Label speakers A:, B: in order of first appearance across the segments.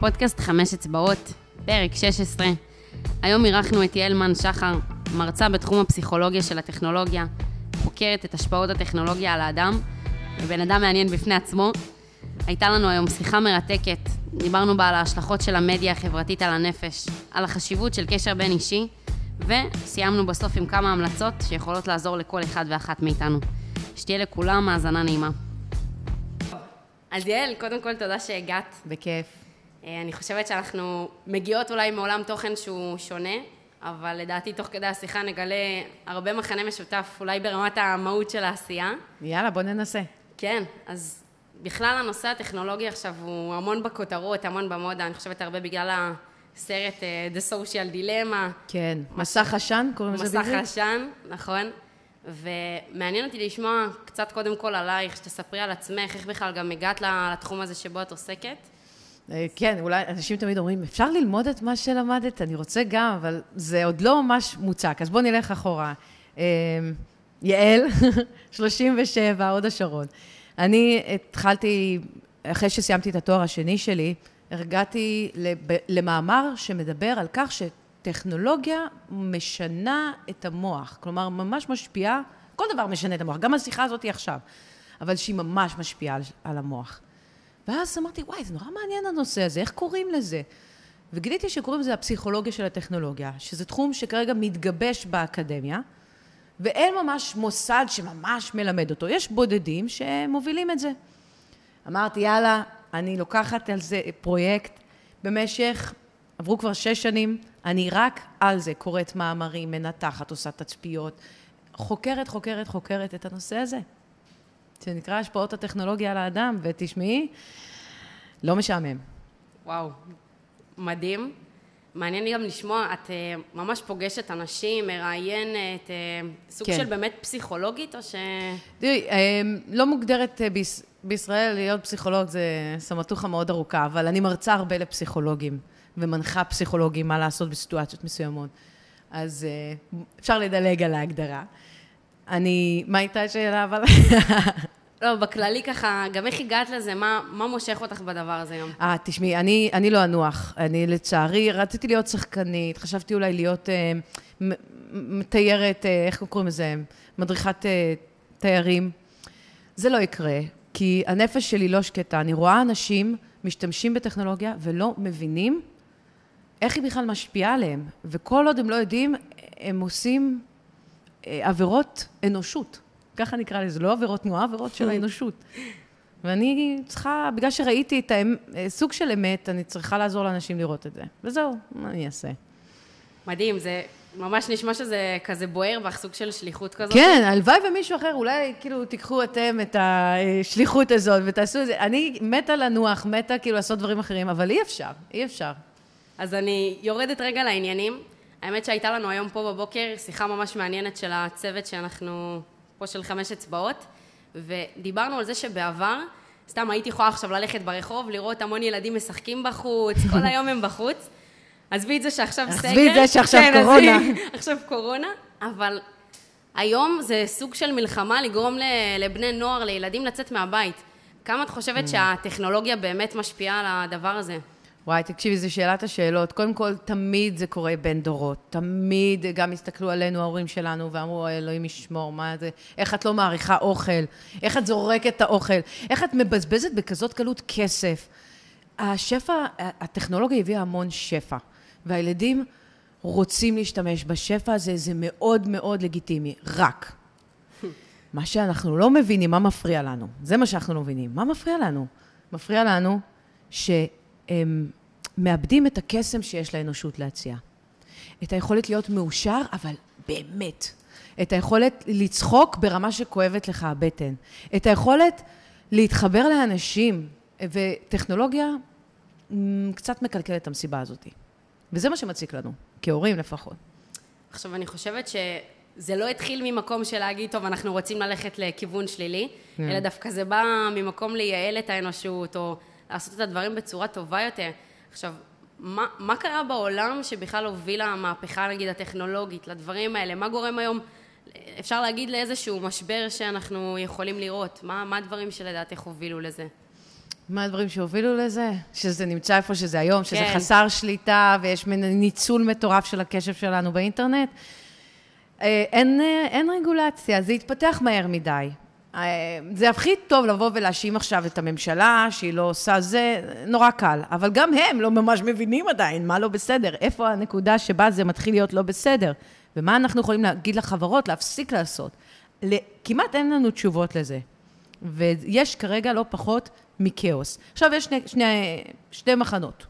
A: פודקאסט חמש אצבעות, פרק 16. היום אירחנו את יעל שחר, מרצה בתחום הפסיכולוגיה של הטכנולוגיה, חוקרת את השפעות הטכנולוגיה על האדם, ובן אדם מעניין בפני עצמו. הייתה לנו היום שיחה מרתקת, דיברנו בה על ההשלכות של המדיה החברתית על הנפש, על החשיבות של קשר בין אישי, וסיימנו בסוף עם כמה המלצות שיכולות לעזור לכל אחד ואחת מאיתנו. שתהיה לכולם האזנה נעימה. אז יעל, קודם כל תודה שהגעת.
B: בכיף.
A: אה, אני חושבת שאנחנו מגיעות אולי מעולם תוכן שהוא שונה, אבל לדעתי תוך כדי השיחה נגלה הרבה מכנה משותף, אולי ברמת המהות של העשייה.
B: יאללה, בוא ננסה.
A: כן, אז בכלל הנושא הטכנולוגי עכשיו הוא המון בכותרות, המון במודה, אני חושבת הרבה בגלל הסרט uh, The Social Dilemma.
B: כן, מסך עשן קוראים לזה
A: בעברית? מסך עשן, נכון. ומעניין אותי לשמוע קצת קודם כל עלייך, שתספרי על עצמך, איך בכלל גם הגעת לתחום הזה שבו את עוסקת.
B: אה, כן, אולי אנשים תמיד אומרים, אפשר ללמוד את מה שלמדת? אני רוצה גם, אבל זה עוד לא ממש מוצק. אז בואו נלך אחורה. אה, יעל, 37, הוד השרון. אני התחלתי, אחרי שסיימתי את התואר השני שלי, הגעתי למאמר שמדבר על כך שטכנולוגיה משנה את המוח. כלומר, ממש משפיעה, כל דבר משנה את המוח, גם השיחה הזאת עכשיו, אבל שהיא ממש משפיעה על המוח. ואז אמרתי, וואי, זה נורא מעניין הנושא הזה, איך קוראים לזה? וגיליתי שקוראים לזה הפסיכולוגיה של הטכנולוגיה, שזה תחום שכרגע מתגבש באקדמיה, ואין ממש מוסד שממש מלמד אותו. יש בודדים שמובילים את זה. אמרתי, יאללה, אני לוקחת על זה פרויקט במשך, עברו כבר שש שנים, אני רק על זה קוראת מאמרים, מנתחת, עושה תצפיות, חוקרת, חוקרת, חוקרת את הנושא הזה. שנקרא השפעות הטכנולוגיה על האדם, ותשמעי, לא משעמם.
A: וואו, מדהים. מעניין לי גם לשמוע, את uh, ממש פוגשת אנשים, מראיינת, uh, סוג כן. של באמת פסיכולוגית, או ש...
B: תראי, uh, לא מוגדרת uh, ביש, בישראל להיות פסיכולוג, זה סמטוחה מאוד ארוכה, אבל אני מרצה הרבה לפסיכולוגים, ומנחה פסיכולוגים מה לעשות בסיטואציות מסוימות. אז uh, אפשר לדלג על ההגדרה. אני, מה הייתה השאלה אבל?
A: לא, בכללי ככה, גם איך הגעת לזה? מה, מה מושך אותך בדבר הזה היום?
B: אה, תשמעי, אני, אני לא אנוח. אני לצערי, רציתי להיות שחקנית, חשבתי אולי להיות אה, מתיירת, אה, איך קוראים לזה? מדריכת אה, תיירים. זה לא יקרה, כי הנפש שלי לא שקטה. אני רואה אנשים משתמשים בטכנולוגיה ולא מבינים איך היא בכלל משפיעה עליהם. וכל עוד הם לא יודעים, הם עושים עבירות אנושות. ככה נקרא לזה, לא עבירות תנועה, עבירות של האנושות. ואני צריכה, בגלל שראיתי את הסוג של אמת, אני צריכה לעזור לאנשים לראות את זה. וזהו, מה אני אעשה?
A: מדהים, זה ממש נשמע שזה כזה בוער בך, סוג של שליחות כזאת.
B: כן, הלוואי ומישהו אחר, אולי כאילו תיקחו אתם את השליחות הזאת ותעשו את זה. אני מתה לנוח, מתה כאילו לעשות דברים אחרים, אבל אי אפשר, אי אפשר.
A: אז אני יורדת רגע לעניינים. האמת שהייתה לנו היום פה בבוקר שיחה ממש מעניינת של הצוות שאנחנו פה של חמש אצבעות, ודיברנו על זה שבעבר, סתם הייתי יכולה עכשיו ללכת ברחוב, לראות המון ילדים משחקים בחוץ, כל היום הם בחוץ. עזבי את זה שעכשיו סגר.
B: עזבי את זה שעכשיו כן, קורונה.
A: עכשיו קורונה, אבל היום זה סוג של מלחמה לגרום לבני נוער, לילדים לצאת מהבית. כמה את חושבת mm. שהטכנולוגיה באמת משפיעה על הדבר הזה?
B: וואי, תקשיבי, זו שאלת השאלות. קודם כל, תמיד זה קורה בין דורות. תמיד גם הסתכלו עלינו, ההורים שלנו, ואמרו, אלוהים ישמור, מה זה, איך את לא מעריכה אוכל, איך את זורקת את האוכל, איך את מבזבזת בכזאת קלות כסף. השפע, הטכנולוגיה הביאה המון שפע, והילדים רוצים להשתמש בשפע הזה, זה מאוד מאוד לגיטימי, רק. מה שאנחנו לא מבינים, מה מפריע לנו? זה מה שאנחנו לא מבינים. מה מפריע לנו? מפריע לנו ש... הם מאבדים את הקסם שיש לאנושות להציע. את היכולת להיות מאושר, אבל באמת. את היכולת לצחוק ברמה שכואבת לך הבטן. את היכולת להתחבר לאנשים, וטכנולוגיה קצת מקלקלת את המסיבה הזאת. וזה מה שמציק לנו, כהורים לפחות.
A: עכשיו, אני חושבת שזה לא התחיל ממקום של להגיד, טוב, אנחנו רוצים ללכת לכיוון שלילי, כן. אלא דווקא זה בא ממקום לייעל את האנושות, או לעשות את הדברים בצורה טובה יותר. עכשיו, מה, מה קרה בעולם שבכלל הוביל המהפכה, נגיד, הטכנולוגית, לדברים האלה? מה גורם היום, אפשר להגיד לאיזשהו משבר שאנחנו יכולים לראות? מה, מה הדברים שלדעתך הובילו לזה?
B: מה הדברים שהובילו לזה? שזה נמצא איפה שזה היום, שזה
A: כן.
B: חסר שליטה ויש ניצול מטורף של הקשב שלנו באינטרנט. אה, אין, אה, אין רגולציה, זה התפתח מהר מדי. אה, זה הכי טוב לבוא ולהאשים עכשיו את הממשלה שהיא לא עושה זה, נורא קל. אבל גם הם לא ממש מבינים עדיין מה לא בסדר, איפה הנקודה שבה זה מתחיל להיות לא בסדר, ומה אנחנו יכולים להגיד לחברות להפסיק לעשות. כמעט אין לנו תשובות לזה. ויש כרגע לא פחות מכאוס. עכשיו יש שני, שני, שני מחנות.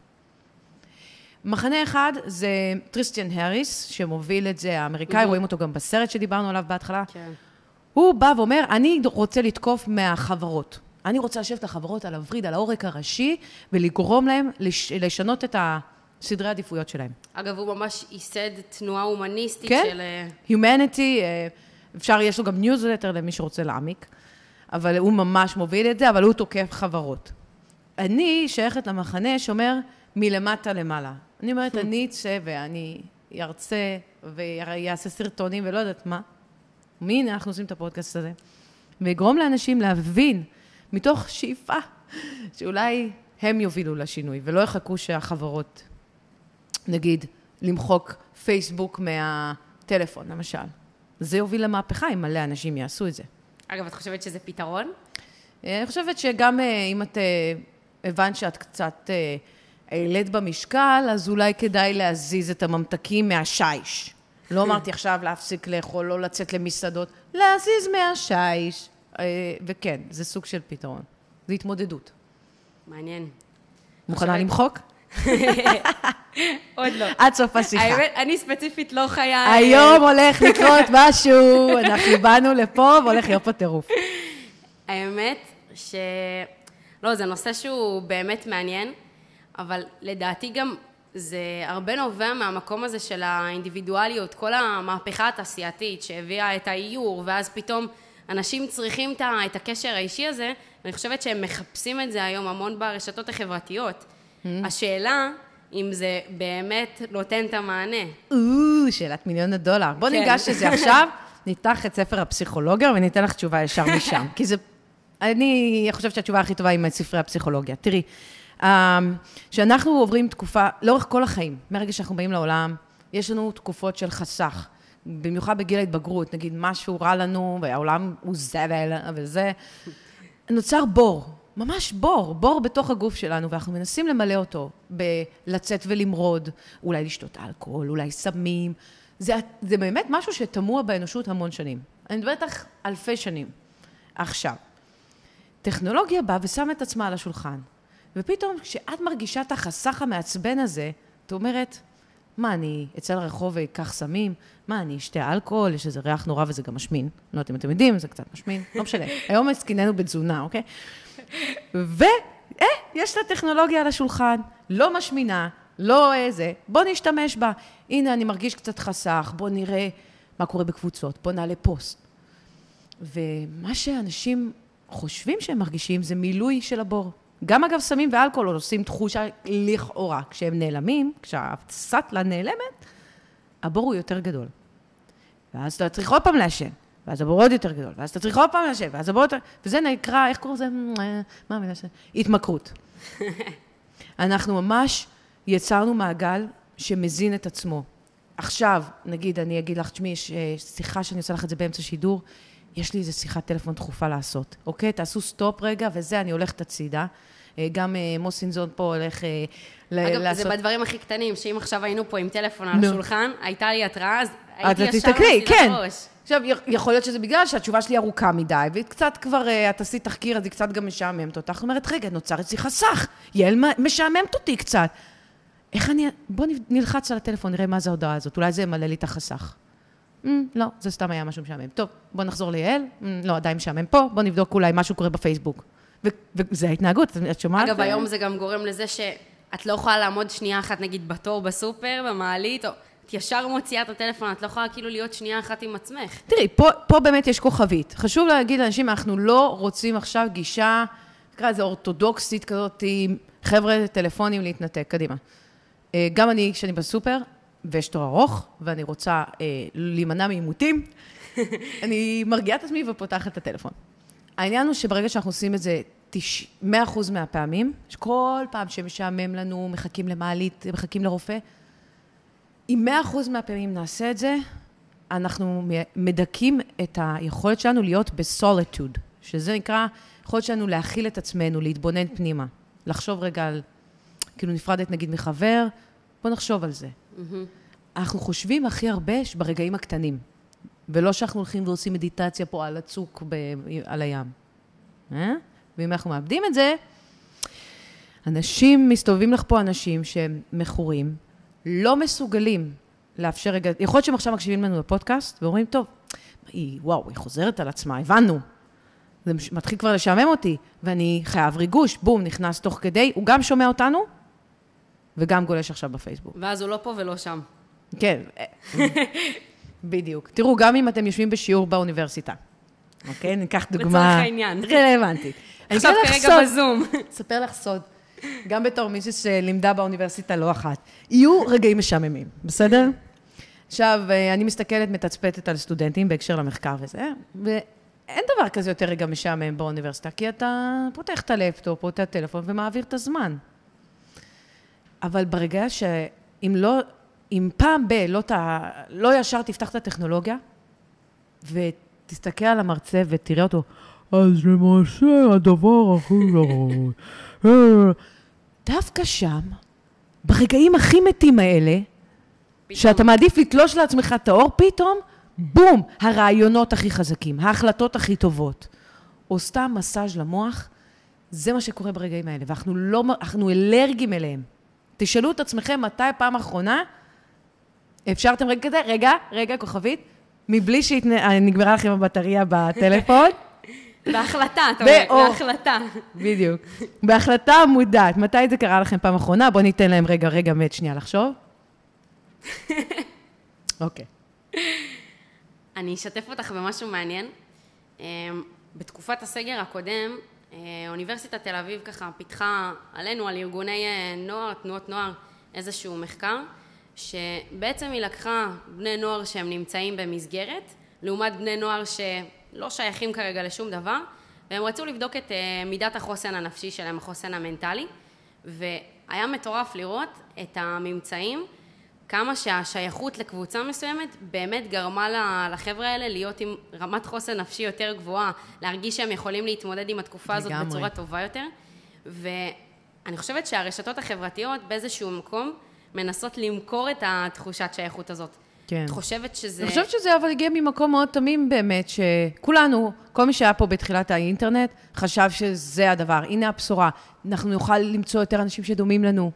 B: מחנה אחד זה טריסטן האריס, שמוביל את זה, האמריקאי, רואים אותו גם בסרט שדיברנו עליו בהתחלה.
A: כן.
B: הוא בא ואומר, אני רוצה לתקוף מהחברות. אני רוצה לשבת לחברות על הווריד, על העורק הראשי, ולגרום להם לש, לשנות את הסדרי העדיפויות שלהם.
A: אגב, הוא ממש ייסד תנועה הומניסטית
B: כן.
A: של... אה,
B: Humanity, אה, אפשר, יש לו גם ניוזלטר למי שרוצה להעמיק, אבל הוא ממש מוביל את זה, אבל הוא תוקף חברות. אני שייכת למחנה שאומר מלמטה למעלה. אני אומרת, אני אצא ואני ארצה ויעשה סרטונים ולא יודעת מה. והנה, אנחנו עושים את הפודקאסט הזה. ויגרום לאנשים להבין, מתוך שאיפה, שאולי הם יובילו לשינוי, ולא יחכו שהחברות, נגיד, למחוק פייסבוק מהטלפון, למשל. זה יוביל למהפכה אם מלא אנשים יעשו את זה.
A: אגב, את חושבת שזה פתרון?
B: אני חושבת שגם אה, אם את אה, הבנת שאת קצת אה, העלית במשקל, אז אולי כדאי להזיז את הממתקים מהשיש. לא אמרתי עכשיו להפסיק לאכול, לא לצאת למסעדות, להזיז מהשיש. אה, וכן, זה סוג של פתרון. זו התמודדות.
A: מעניין.
B: מוכנה למחוק?
A: עוד לא.
B: עד סוף השיחה.
A: האמת, אני ספציפית לא חיה...
B: היום הולך לקרות משהו, אנחנו באנו לפה והולך להיות פה טירוף.
A: האמת ש... לא, זה נושא שהוא באמת מעניין, אבל לדעתי גם זה הרבה נובע מהמקום הזה של האינדיבידואליות, כל המהפכה התעשייתית שהביאה את האיור, ואז פתאום אנשים צריכים את הקשר האישי הזה, ואני חושבת שהם מחפשים את זה היום המון ברשתות החברתיות. השאלה, אם זה באמת נותן את המענה.
B: או, שאלת מיליון הדולר. בוא
A: כן.
B: ניגש לזה עכשיו, נפתח את ספר הפסיכולוגיה וניתן לך תשובה ישר משם. כי זה... אני חושבת שהתשובה הכי טובה היא מספרי הפסיכולוגיה. תראי, אמ, כשאנחנו עוברים תקופה, לאורך כל החיים, מהרגע שאנחנו באים לעולם, יש לנו תקופות של חסך. במיוחד בגיל ההתבגרות, נגיד משהו רע לנו, והעולם הוא זבל וזה, נוצר בור, ממש בור, בור בתוך הגוף שלנו, ואנחנו מנסים למלא אותו בלצאת ולמרוד, אולי לשתות אלכוהול, אולי סמים. זה, זה באמת משהו שתמוה באנושות המון שנים. אני מדברת איתך אלפי שנים. עכשיו, טכנולוגיה באה ושמה את עצמה על השולחן, ופתאום כשאת מרגישה את החסך המעצבן הזה, את אומרת, מה, אני אצא לרחוב ואקח סמים? מה, אני אשתה אלכוהול? יש איזה ריח נורא וזה גם משמין. לא יודעת אם אתם יודעים, זה קצת משמין, לא משנה. היום עסקיננו בתזונה, אוקיי? ו... אה, יש לה טכנולוגיה על השולחן, לא משמינה, לא איזה, בוא נשתמש בה. הנה, אני מרגיש קצת חסך, בוא נראה מה קורה בקבוצות, בוא נעלה פוסט. ומה שאנשים חושבים שהם מרגישים זה מילוי של הבור. גם אגב סמים ואלכוהול עושים תחושה לכאורה. כשהם נעלמים, כשהסטלה נעלמת, הבור הוא יותר גדול. ואז אתה צריך עוד פעם לעשן, ואז הבור עוד יותר גדול, ואז אתה צריך עוד פעם לעשן, ואז הבור יותר... וזה נקרא, איך קוראים לזה? מה המילה ש... התמכרות. אנחנו ממש יצרנו מעגל שמזין את עצמו. עכשיו, נגיד, אני אגיד לך, תשמעי, יש אה, שיחה שאני עושה לך את זה באמצע שידור, יש לי איזו שיחת טלפון דחופה לעשות, אוקיי? תעשו סטופ רגע, וזה, אני הולכת הצידה. אה, גם אה, מוסינזון פה הולך אה, ל-
A: אגב,
B: לעשות...
A: זה בדברים הכי קטנים, שאם עכשיו היינו פה עם טלפון על. השולחן, הייתה לי התראה, אז הייתי ישר מסירה
B: כן.
A: בראש.
B: עכשיו, יכול להיות שזה בגלל שהתשובה שלי ארוכה מדי, וקצת כבר, את עשית תחקיר, אז היא קצת גם משעממת אותך. את אומרת, רגע, נוצר אצלי חסך, יעל משעממת אותי קצת. איך אני... בוא נלחץ על הטלפון, נראה מה זה ההודעה הזאת, אולי זה ימלא לי את החסך. Mm, לא, זה סתם היה משהו משעמם. טוב, בוא נחזור ליעל. Mm, לא, עדיין משעמם פה, בוא נבדוק אולי משהו קורה בפייסבוק. וזה ההתנהגות, את שומעת?
A: אגב? היום זה גם גורם לזה שאת לא יכולה לעמוד שנייה אחת, נגיד, בתור בסופר, במעלית, או את ישר מוציאה את הטלפון, את לא יכולה כאילו להיות שנייה אחת עם עצמך.
B: תראי, פה, פה באמת יש כוכבית. חשוב להגיד לאנשים, אנחנו לא רוצים עכשיו גישה, נקרא לזה אורתודוקסית כזאת, עם חבר'ה, טלפונים, להתנתק, קדימה. אה, גם אני, כשאני בסופר, ויש תור ארוך, ואני רוצה אה, להימנע מעימותים, אני מרגיעה את עצמי ופותחת את הטלפון. העניין הוא שברגע שאנחנו עושים את זה 100% מהפעמים, שכל פעם שמשעמם לנו, מחכים למעלית, מחכים לרופא, אם 100% מהפעמים נעשה את זה, אנחנו מדכאים את היכולת שלנו להיות בסוליטוד, שזה נקרא היכולת שלנו להכיל את עצמנו, להתבונן פנימה. לחשוב רגע על, כאילו נפרדת נגיד מחבר, בוא נחשוב על זה. אנחנו חושבים הכי הרבה ברגעים הקטנים, ולא שאנחנו הולכים ועושים מדיטציה פה על הצוק ב, על הים. אה? ואם אנחנו מאבדים את זה, אנשים, מסתובבים לך פה אנשים שהם מכורים, לא מסוגלים לאפשר רגע, יכול להיות שהם עכשיו מקשיבים לנו בפודקאסט ואומרים, טוב, היא, וואו, היא חוזרת על עצמה, הבנו. זה מתחיל כבר לשעמם אותי, ואני חייב ריגוש, בום, נכנס תוך כדי, הוא גם שומע אותנו, וגם גולש עכשיו בפייסבוק.
A: ואז הוא לא פה ולא שם.
B: כן, בדיוק. תראו, גם אם אתם יושבים בשיעור באוניברסיטה, אוקיי? ניקח דוגמה...
A: לצורך העניין.
B: רלוונטית.
A: עכשיו כרגע בזום.
B: אספר לך סוד. גם בתור מישהי שלימדה באוניברסיטה לא אחת. יהיו רגעים משעממים, בסדר? עכשיו, אה, אני מסתכלת, מתצפתת על סטודנטים בהקשר למחקר וזה, ואין דבר כזה יותר רגע משעמם באוניברסיטה, כי אתה פותח את הלפטופ או את הטלפון ומעביר את הזמן. אבל ברגע שאם לא, אם פעם ב- לא, ת, לא ישר תפתח את הטכנולוגיה, ותסתכל על המרצה ותראה אותו, אז למעשה הדבר הכי גרוע. דווקא שם, ברגעים הכי מתים האלה, פתאום. שאתה מעדיף לתלוש לעצמך את האור, פתאום, בום, הרעיונות הכי חזקים, ההחלטות הכי טובות. או סתם מסאז' למוח, זה מה שקורה ברגעים האלה, ואנחנו לא, אנחנו אלרגיים אליהם. תשאלו את עצמכם מתי פעם אחרונה אפשרתם רגע כזה, רגע, רגע, כוכבית, מבלי שנגמרה לכם הבטריה בטלפון.
A: בהחלטה, אתה אומר, בהחלטה.
B: בדיוק. בהחלטה מודעת. מתי זה קרה לכם פעם אחרונה? בואו ניתן להם רגע, רגע, מת שנייה לחשוב. אוקיי.
A: אני אשתף אותך במשהו מעניין. אמ, בתקופת הסגר הקודם, אוניברסיטת תל אביב ככה פיתחה עלינו, על ארגוני אה, נוער, תנועות נוער, איזשהו מחקר, שבעצם היא לקחה בני נוער שהם נמצאים במסגרת, לעומת בני נוער ש... לא שייכים כרגע לשום דבר, והם רצו לבדוק את אה, מידת החוסן הנפשי שלהם, החוסן המנטלי, והיה מטורף לראות את הממצאים, כמה שהשייכות לקבוצה מסוימת באמת גרמה לחבר'ה האלה להיות עם רמת חוסן נפשי יותר גבוהה, להרגיש שהם יכולים להתמודד עם התקופה הזאת לגמרי. בצורה טובה יותר. ואני חושבת שהרשתות החברתיות באיזשהו מקום מנסות למכור את התחושת שייכות הזאת. כן. את חושבת שזה...
B: אני חושבת שזה אבל הגיע ממקום מאוד תמים באמת, שכולנו, כל מי שהיה פה בתחילת האינטרנט, חשב שזה הדבר. הנה הבשורה. אנחנו נוכל למצוא יותר אנשים שדומים לנו,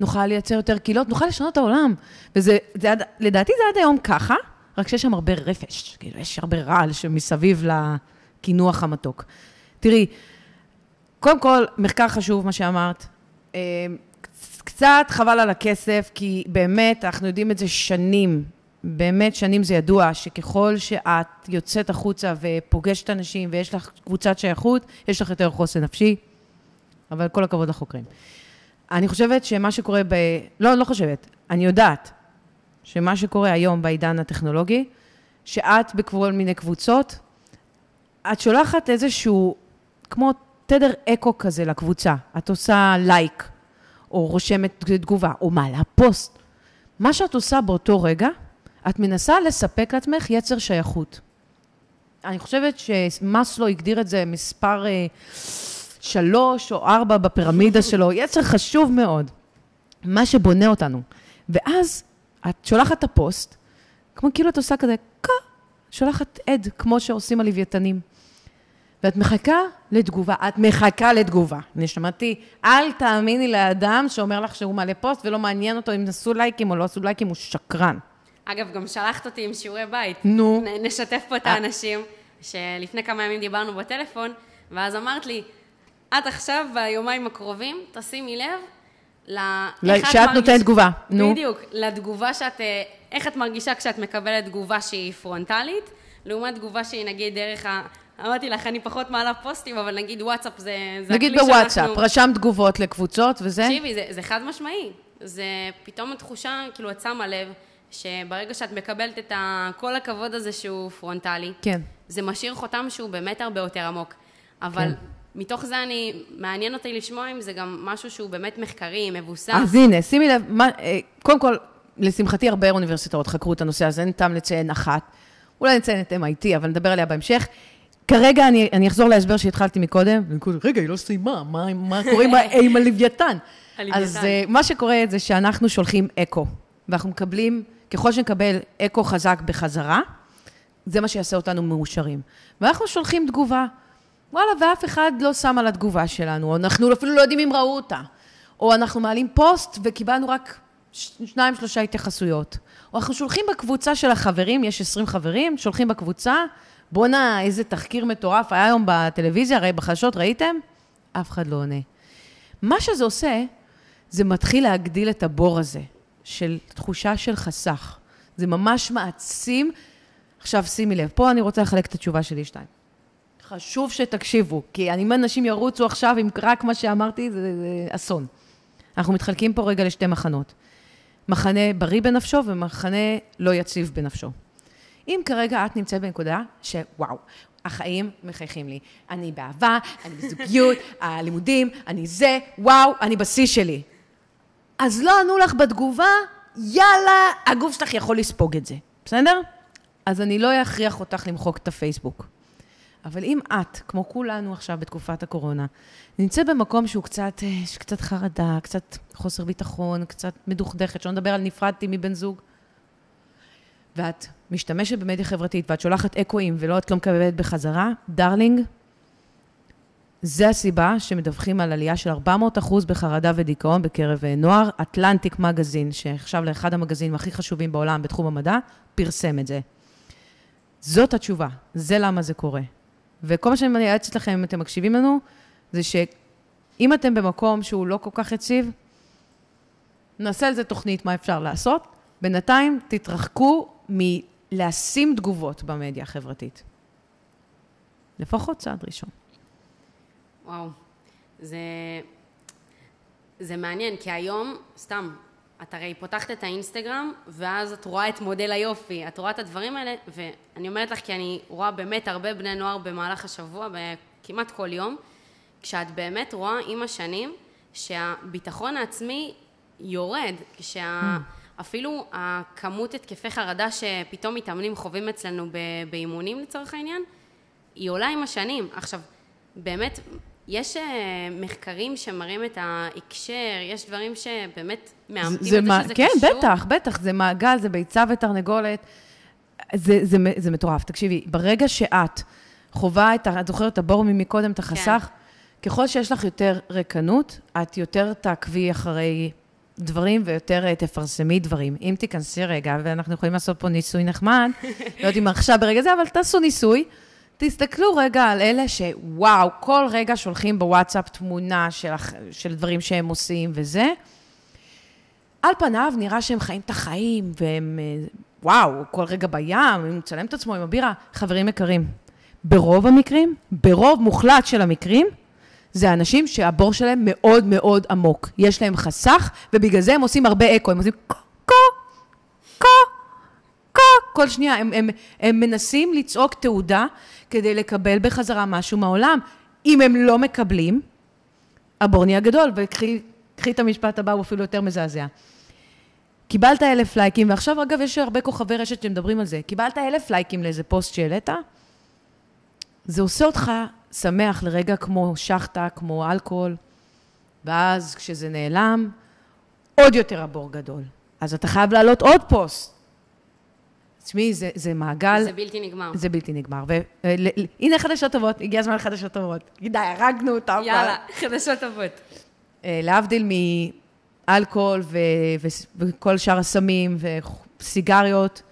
B: נוכל לייצר יותר קהילות, נוכל לשנות את העולם. וזה, זה, לדעתי זה עד היום ככה, רק שיש שם הרבה רפש. כאילו, יש הרבה רעל שמסביב לקינוח המתוק. תראי, קודם כל, מחקר חשוב, מה שאמרת. אה, קצת חבל על הכסף, כי באמת, אנחנו יודעים את זה שנים, באמת שנים זה ידוע שככל שאת יוצאת החוצה ופוגשת אנשים ויש לך קבוצת שייכות, יש לך יותר חוסן נפשי, אבל כל הכבוד לחוקרים. אני חושבת שמה שקורה ב... לא, אני לא חושבת, אני יודעת שמה שקורה היום בעידן הטכנולוגי, שאת בכל מיני קבוצות, את שולחת איזשהו, כמו תדר אקו כזה לקבוצה. את עושה לייק, או רושמת תגובה, או מעלה פוסט. מה שאת עושה באותו רגע, את מנסה לספק לעצמך יצר שייכות. אני חושבת שמאסלו הגדיר את זה מספר אה, שלוש או ארבע בפירמידה שלו, יצר חשוב מאוד, מה שבונה אותנו. ואז את שולחת את הפוסט, כמו כאילו את עושה כזה, כה, שולחת עד, כמו שעושים הלוויתנים. ואת מחכה לתגובה, את מחכה לתגובה. אני שמעתי, אל תאמיני לאדם שאומר לך שהוא מעלה פוסט ולא מעניין אותו אם עשו לייקים או לא עשו לייקים, הוא שקרן.
A: אגב, גם שלחת אותי עם שיעורי בית.
B: נו.
A: נשתף פה את אה. האנשים, שלפני כמה ימים דיברנו בטלפון, ואז אמרת לי, את עכשיו, ביומיים הקרובים, תשימי לב ל...
B: שאת נותנת תגובה, נו.
A: בדיוק, לתגובה שאת... אה, איך את מרגישה כשאת מקבלת תגובה שהיא פרונטלית, לעומת תגובה שהיא נגיד דרך ה... אמרתי לך, אני פחות מעלה פוסטים, אבל נגיד וואטסאפ זה, זה
B: נגיד בוואטסאפ, רשם תגובות לקבוצות וזה?
A: תקשיבי, זה, זה חד משמעי. זה פתאום התחושה, כאילו, את שמה לב, שברגע שאת מקבלת את כל הכבוד הזה שהוא פרונטלי,
B: כן.
A: זה משאיר חותם שהוא באמת הרבה יותר עמוק. אבל כן. מתוך זה אני, מעניין אותי לשמוע אם זה גם משהו שהוא באמת מחקרי, מבוסס.
B: אז הנה, שימי לב, מה, אה, קודם כל, לשמחתי הרבה אוניברסיטאות חקרו את הנושא הזה, אין טעם לציין אחת. אולי נציין את MIT, אבל נדבר עליה בהמשך. כרגע אני, אני אחזור להסבר שהתחלתי מקודם. רגע, היא לא סיימה, מה, מה קורה עם? הלוויתן. אז אה, מה שקורה זה שאנחנו שולחים אקו, ואנחנו מקבלים, ככל שנקבל אקו חזק בחזרה, זה מה שיעשה אותנו מאושרים. ואנחנו שולחים תגובה. וואלה, ואף אחד לא שם על התגובה שלנו, אנחנו אפילו לא יודעים אם ראו אותה. או אנחנו מעלים פוסט וקיבלנו רק שניים, שלושה התייחסויות. או אנחנו שולחים בקבוצה של החברים, יש 20 חברים, שולחים בקבוצה, בואנה, איזה תחקיר מטורף, היה היום בטלוויזיה, הרי בחדשות ראיתם? אף אחד לא עונה. מה שזה עושה, זה מתחיל להגדיל את הבור הזה, של תחושה של חסך. זה ממש מעצים. עכשיו, שימי לב, פה אני רוצה לחלק את התשובה שלי שתיים. חשוב שתקשיבו, כי אני, אם אנשים ירוצו עכשיו עם רק מה שאמרתי, זה, זה אסון. אנחנו מתחלקים פה רגע לשתי מחנות. מחנה בריא בנפשו ומחנה לא יציב בנפשו. אם כרגע את נמצאת בנקודה שוואו, החיים מחייכים לי. אני באהבה, אני בזוגיות, הלימודים, אני זה, וואו, אני בשיא שלי. אז לא ענו לך בתגובה, יאללה, הגוף שלך יכול לספוג את זה, בסדר? אז אני לא אכריח אותך למחוק את הפייסבוק. אבל אם את, כמו כולנו עכשיו בתקופת הקורונה, נמצאת במקום שהוא קצת, אה, יש קצת חרדה, קצת חוסר ביטחון, קצת מדוכדכת, שלא נדבר על נפרדתי מבן זוג, ואת משתמשת במדיה חברתית ואת שולחת אקואים ולא את לא מקבלת בחזרה, darling, זה הסיבה שמדווחים על עלייה של 400 אחוז בחרדה ודיכאון בקרב אה, נוער. אטלנטיק מגזין, שנחשב לאחד המגזינים הכי חשובים בעולם בתחום המדע, פרסם את זה. זאת התשובה, זה למה זה קורה. וכל מה שאני מייעצת לכם, אם אתם מקשיבים לנו, זה שאם אתם במקום שהוא לא כל כך יציב, נעשה על זה תוכנית מה אפשר לעשות. בינתיים תתרחקו מלשים תגובות במדיה החברתית. לפחות צעד ראשון.
A: וואו, זה, זה מעניין, כי היום, סתם, את הרי פותחת את האינסטגרם, ואז את רואה את מודל היופי, את רואה את הדברים האלה, ואני אומרת לך, כי אני רואה באמת הרבה בני נוער במהלך השבוע, כמעט כל יום, כשאת באמת רואה עם השנים שהביטחון העצמי יורד, כשאפילו הכמות התקפי חרדה שפתאום מתאמנים חווים אצלנו באימונים לצורך העניין, היא עולה עם השנים. עכשיו, באמת, יש אה, מחקרים שמראים את ההקשר, יש דברים שבאמת מאמתים את זה
B: מה-
A: שזה
B: כן,
A: קשור.
B: בטח, בטח, זה מעגל, זה ביצה ותרנגולת. זה, זה, זה מטורף. תקשיבי, ברגע שאת חווה את, את זוכרת את הבור מקודם, את החסך,
A: כן.
B: ככל שיש לך יותר ריקנות, את יותר תעקבי אחרי דברים ויותר אה, תפרסמי דברים. אם תיכנסי רגע, ואנחנו יכולים לעשות פה ניסוי נחמד, לא יודעת אם עכשיו ברגע זה, אבל תעשו ניסוי. תסתכלו רגע על אלה שוואו, כל רגע שולחים בוואטסאפ תמונה של, של דברים שהם עושים וזה. על פניו נראה שהם חיים את החיים, והם, אה, וואו, כל רגע בים, הוא מצלם את עצמו עם הבירה. חברים יקרים, ברוב המקרים, ברוב מוחלט של המקרים, זה אנשים שהבור שלהם מאוד מאוד עמוק. יש להם חסך, ובגלל זה הם עושים הרבה אקו. הם עושים קו, קו, קו, קו. כל שנייה, הם, הם, הם מנסים לצעוק תעודה כדי לקבל בחזרה משהו מהעולם. אם הם לא מקבלים, הבור נהיה גדול, וקחי קחי את המשפט הבא, הוא אפילו יותר מזעזע. קיבלת אלף לייקים, ועכשיו, אגב, יש הרבה כוכבי רשת שמדברים על זה. קיבלת אלף לייקים לאיזה פוסט שהעלית, זה עושה אותך שמח לרגע כמו שחטה, כמו אלכוהול, ואז כשזה נעלם, עוד יותר הבור גדול. אז אתה חייב להעלות עוד פוסט. תשמעי, זה, זה מעגל...
A: זה בלתי נגמר.
B: זה בלתי נגמר. והנה חדשות טובות, הגיע הזמן לחדשות טובות. די, הרגנו אותם.
A: יאללה, חדשות טובות.
B: אה, להבדיל מאלכוהול ו- ו- וכל שאר הסמים וסיגריות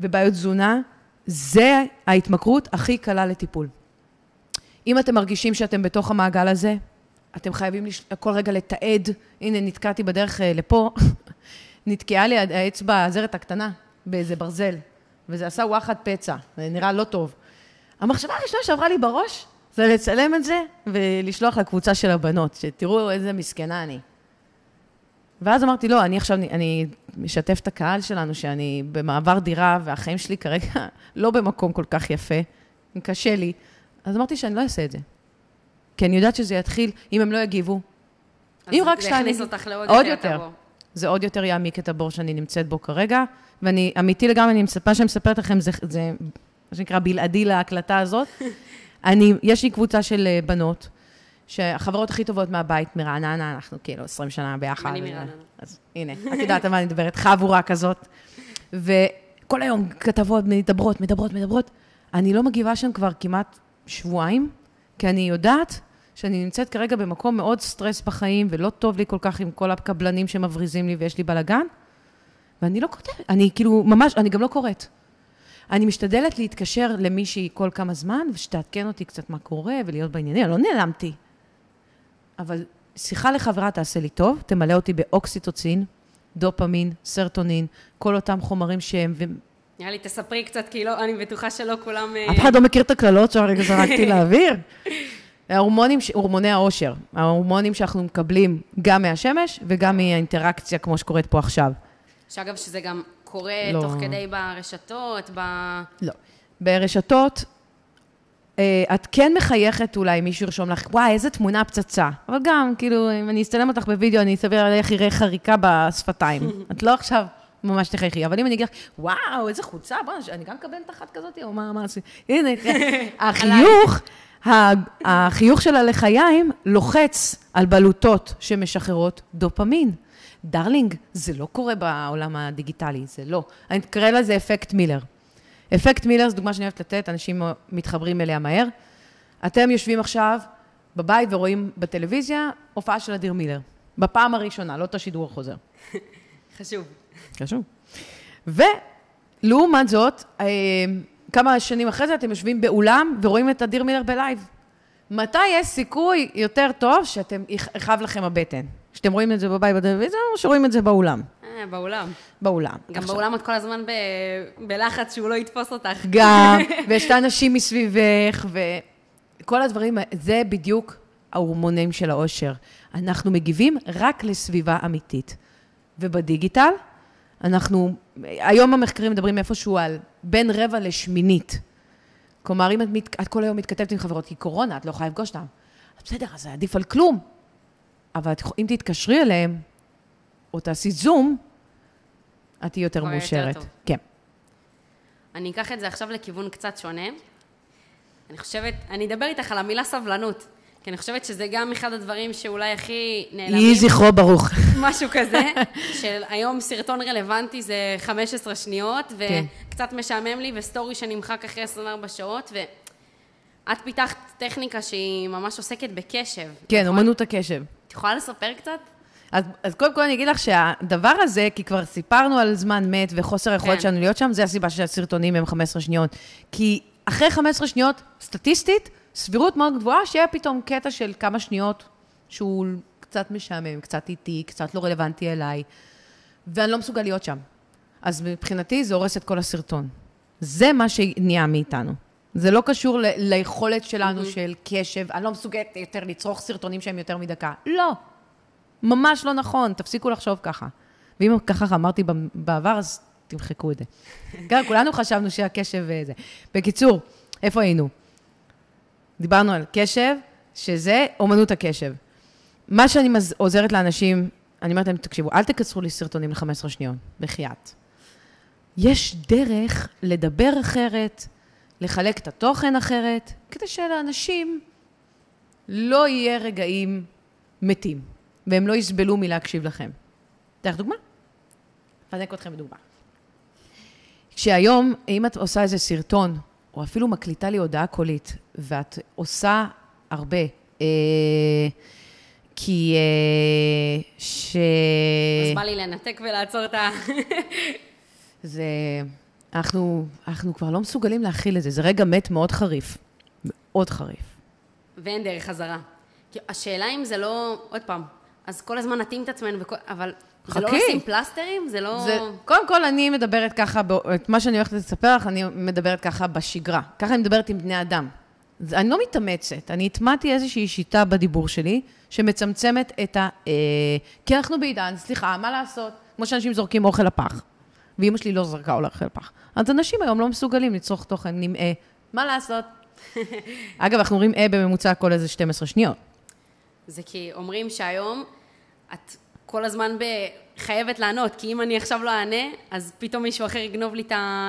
B: ובעיות תזונה, זה ההתמכרות הכי קלה לטיפול. אם אתם מרגישים שאתם בתוך המעגל הזה, אתם חייבים לש... כל רגע לתעד. הנה, נתקעתי בדרך אה, לפה, נתקעה לי האצבע הזרת הקטנה באיזה ברזל, וזה עשה וואחד פצע, זה נראה לא טוב. המחשבה הראשונה שעברה לי בראש, זה לצלם את זה ולשלוח לקבוצה של הבנות, שתראו איזה מסכנה אני. ואז אמרתי, לא, אני עכשיו, אני משתף את הקהל שלנו שאני במעבר דירה, והחיים שלי כרגע לא במקום כל כך יפה, קשה לי. אז אמרתי שאני לא אעשה את זה. כי אני יודעת שזה יתחיל, אם הם לא יגיבו,
A: אז
B: אם רק
A: זה
B: שתיים...
A: יכניס אותך לעוד
B: עוד
A: יותר.
B: יותר.
A: טבור.
B: זה עוד יותר יעמיק את הבור שאני נמצאת בו כרגע, ואני, אמיתי לגמרי, אני מצפה, שאני מספרת לכם זה, זה מה שנקרא בלעדי להקלטה הזאת. אני, יש לי קבוצה של אה, בנות, שהחברות הכי טובות מהבית, מרעננה, אנחנו כאילו 20 שנה ביחד.
A: אני מרעננה.
B: אז הנה, את יודעת על מה אני מדברת, חבורה כזאת. וכל היום כתבות, מדברות, מדברות, מדברות. אני לא מגיבה שם כבר כמעט שבועיים, כי אני יודעת שאני נמצאת כרגע במקום מאוד סטרס בחיים, ולא טוב לי כל כך עם כל הקבלנים שמבריזים לי ויש לי בלאגן, ואני לא כותבת, אני כאילו, ממש, אני גם לא קוראת. אני משתדלת להתקשר למישהי כל כמה זמן, ושתעדכן אותי קצת מה קורה, ולהיות בעניינים, אני לא נעלמתי. אבל שיחה לחברה תעשה לי טוב, תמלא אותי באוקסיטוצין, דופמין, סרטונין, כל אותם חומרים שהם... ו...
A: נראה לי, תספרי קצת, כי לא, אני בטוחה שלא כולם... אה,
B: אף אחד לא מכיר את הקללות שהרגע זרקתי לאוויר. ההורמונים, הורמוני העושר, ההורמונים שאנחנו מקבלים גם מהשמש וגם מהאינטראקציה, כמו שקורית פה עכשיו.
A: שאגב, שזה גם קורה
B: לא.
A: תוך כדי ברשתות, ב...
B: לא. ברשתות, אה, את כן מחייכת אולי, מישהו ירשום לך, וואי, איזה תמונה פצצה. אבל גם, כאילו, אם אני אצטלם אותך בווידאו, אני אסביר על איך יראה חריקה בשפתיים. את לא עכשיו ממש תחייכי, אבל אם אני אגיד לך, וואו, איזה חולצה, בוא'נה, אני גם מקבלת אחת כזאת, או מה, מה עשי? הנה, החיוך, החיוך של הלחיים לוחץ על בלוטות שמשחררות דופמין. darling, זה לא קורה בעולם הדיגיטלי, זה לא. אני אקרא לזה אפקט מילר. אפקט מילר זו דוגמה שאני אוהבת לתת, אנשים מתחברים אליה מהר. אתם יושבים עכשיו בבית ורואים בטלוויזיה הופעה של אדיר מילר. בפעם הראשונה, לא את השידור החוזר.
A: חשוב.
B: חשוב. ולעומת זאת, אה, כמה שנים אחרי זה אתם יושבים באולם ורואים את אדיר מילר בלייב. מתי יש סיכוי יותר טוב שאתם, יכאב לכם הבטן? שאתם רואים את זה בבית בטלוויזיה או שרואים את זה באולם?
A: אה, באולם.
B: באולם.
A: גם
B: עכשיו,
A: באולם את כל הזמן ב... בלחץ שהוא לא יתפוס אותך.
B: גם, ויש את האנשים מסביבך, וכל הדברים, זה בדיוק ההורמונים של העושר. אנחנו מגיבים רק לסביבה אמיתית. ובדיגיטל, אנחנו, היום המחקרים מדברים איפשהו על בין רבע לשמינית. כלומר, אם את, מת, את כל היום מתכתבת עם חברות, כי קורונה, את לא יכולה לפגוש אותן. בסדר, אז זה עדיף על כלום. אבל אם תתקשרי אליהם, או תעשי זום, את תהיי יותר
A: יותר
B: מאושרת.
A: טוב.
B: כן.
A: אני אקח את זה עכשיו לכיוון קצת שונה. אני חושבת, אני אדבר איתך על המילה סבלנות, כי אני חושבת שזה גם אחד הדברים שאולי הכי נעלמים.
B: יהי זכרו ברוך.
A: משהו כזה, של היום סרטון רלוונטי זה 15 שניות,
B: כן.
A: וקצת משעמם לי, וסטורי שנמחק אחרי 24 שעות, ואת פיתחת טכניקה שהיא ממש עוסקת בקשב.
B: כן,
A: נכון?
B: אומנות הקשב.
A: יכולה לספר קצת?
B: אז, אז קודם כל אני אגיד לך שהדבר הזה, כי כבר סיפרנו על זמן מת וחוסר היכולת
A: כן.
B: שלנו להיות שם, זה הסיבה שהסרטונים הם 15 שניות. כי אחרי 15 שניות, סטטיסטית, סבירות מאוד גבוהה שיהיה פתאום קטע של כמה שניות שהוא קצת משעמם, קצת איטי, קצת לא רלוונטי אליי, ואני לא מסוגל להיות שם. אז מבחינתי זה הורס את כל הסרטון. זה מה שנהיה מאיתנו. זה לא קשור ל- ליכולת שלנו של קשב, אני לא מסוגלת יותר לצרוך סרטונים שהם יותר מדקה. לא. ממש לא נכון, תפסיקו לחשוב ככה. ואם ככה אמרתי בעבר, אז תמחקו את זה. גם כולנו חשבנו שהקשב אה, זה. בקיצור, איפה היינו? דיברנו על קשב, שזה אומנות הקשב. מה שאני מז... עוזרת לאנשים, אני אומרת להם, תקשיבו, אל תקצרו לי סרטונים ל-15 שניות, בחייאת. יש דרך לדבר אחרת, לחלק את התוכן אחרת, כדי שלאנשים לא יהיה רגעים מתים, והם לא יסבלו מלהקשיב לכם. אתן לך דוגמה? אפנק אתכם בדוגמה. כשהיום, אם את עושה איזה סרטון, או אפילו מקליטה לי הודעה קולית, ואת עושה הרבה, אה, כי אה, ש...
A: אז בא לי לנתק ולעצור את ה...
B: זה... אנחנו, אנחנו כבר לא מסוגלים להכיל את זה, זה רגע מת מאוד חריף. מאוד חריף.
A: ואין דרך חזרה. כי השאלה אם זה לא... עוד פעם, אז כל הזמן נתאים את עצמנו, וכל... אבל זה לא
B: חכי.
A: לשים פלסטרים? זה לא...
B: זה, קודם כל, אני מדברת ככה, את מה שאני הולכת לספר לך, אני מדברת ככה בשגרה. ככה אני מדברת עם בני אדם. אני לא מתאמצת, אני הטמעתי איזושהי שיטה בדיבור שלי, שמצמצמת את ה... אה, כי אנחנו בעידן, סליחה, מה לעשות? כמו שאנשים זורקים אוכל לפח. ואימא שלי לא זרקה אוכל לפח. אז אנשים היום לא מסוגלים לצרוך תוכן נמאה. מה לעשות? אגב, אנחנו אומרים אה בממוצע כל איזה 12 שניות.
A: זה כי אומרים שהיום את כל הזמן ב... חייבת לענות, כי אם אני עכשיו לא אענה, אז פתאום מישהו אחר יגנוב לי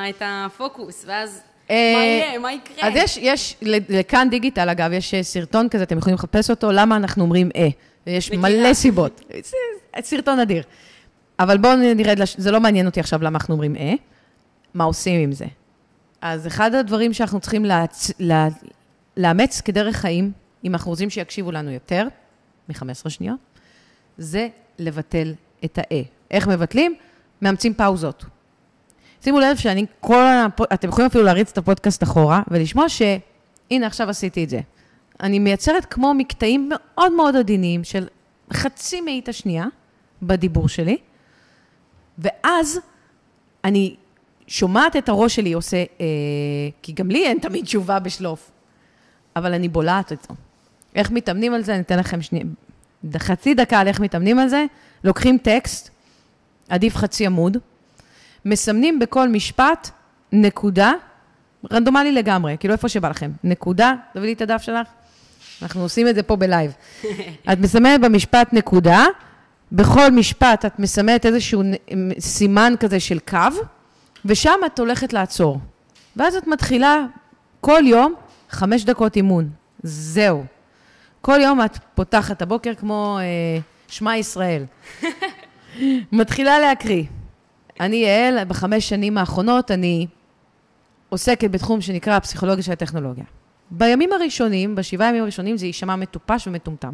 A: את הפוקוס, ואז מה
B: אה,
A: יהיה? מה יקרה?
B: אז יש, יש, לכאן דיגיטל, אגב, יש אה, סרטון כזה, אתם יכולים לחפש אותו, למה אנחנו אומרים אה.
A: מכירה.
B: מלא סיבות. סרטון אדיר. אבל בואו נרד, לש... זה לא מעניין אותי עכשיו למה אנחנו אומרים אה, מה עושים עם זה. אז אחד הדברים שאנחנו צריכים להצ... לה... לאמץ כדרך חיים, אם אנחנו רוצים שיקשיבו לנו יותר מ-15 שניות, זה לבטל את ה-אה. איך מבטלים? מאמצים פאוזות. שימו לב שאני כל הפ... אתם יכולים אפילו להריץ את הפודקאסט אחורה ולשמוע שהנה עכשיו עשיתי את זה. אני מייצרת כמו מקטעים מאוד מאוד עדינים של חצי מאית השנייה בדיבור שלי, ואז אני שומעת את הראש שלי עושה, אה, כי גם לי אין תמיד תשובה בשלוף, אבל אני בולעת אותו. איך מתאמנים על זה? אני אתן לכם שני... חצי דקה על איך מתאמנים על זה. לוקחים טקסט, עדיף חצי עמוד, מסמנים בכל משפט נקודה, רנדומלי לגמרי, כאילו איפה שבא לכם. נקודה, תביא לי את הדף שלך. אנחנו עושים את זה פה בלייב. את מסמנת במשפט נקודה, בכל משפט את מסמנת איזשהו סימן כזה של קו, ושם את הולכת לעצור. ואז את מתחילה כל יום חמש דקות אימון. זהו. כל יום את פותחת את הבוקר כמו אה, שמע ישראל. מתחילה להקריא. אני יעל, בחמש שנים האחרונות אני עוסקת בתחום שנקרא הפסיכולוגיה של הטכנולוגיה. בימים הראשונים, בשבעה ימים הראשונים, זה יישמע מטופש ומטומטם.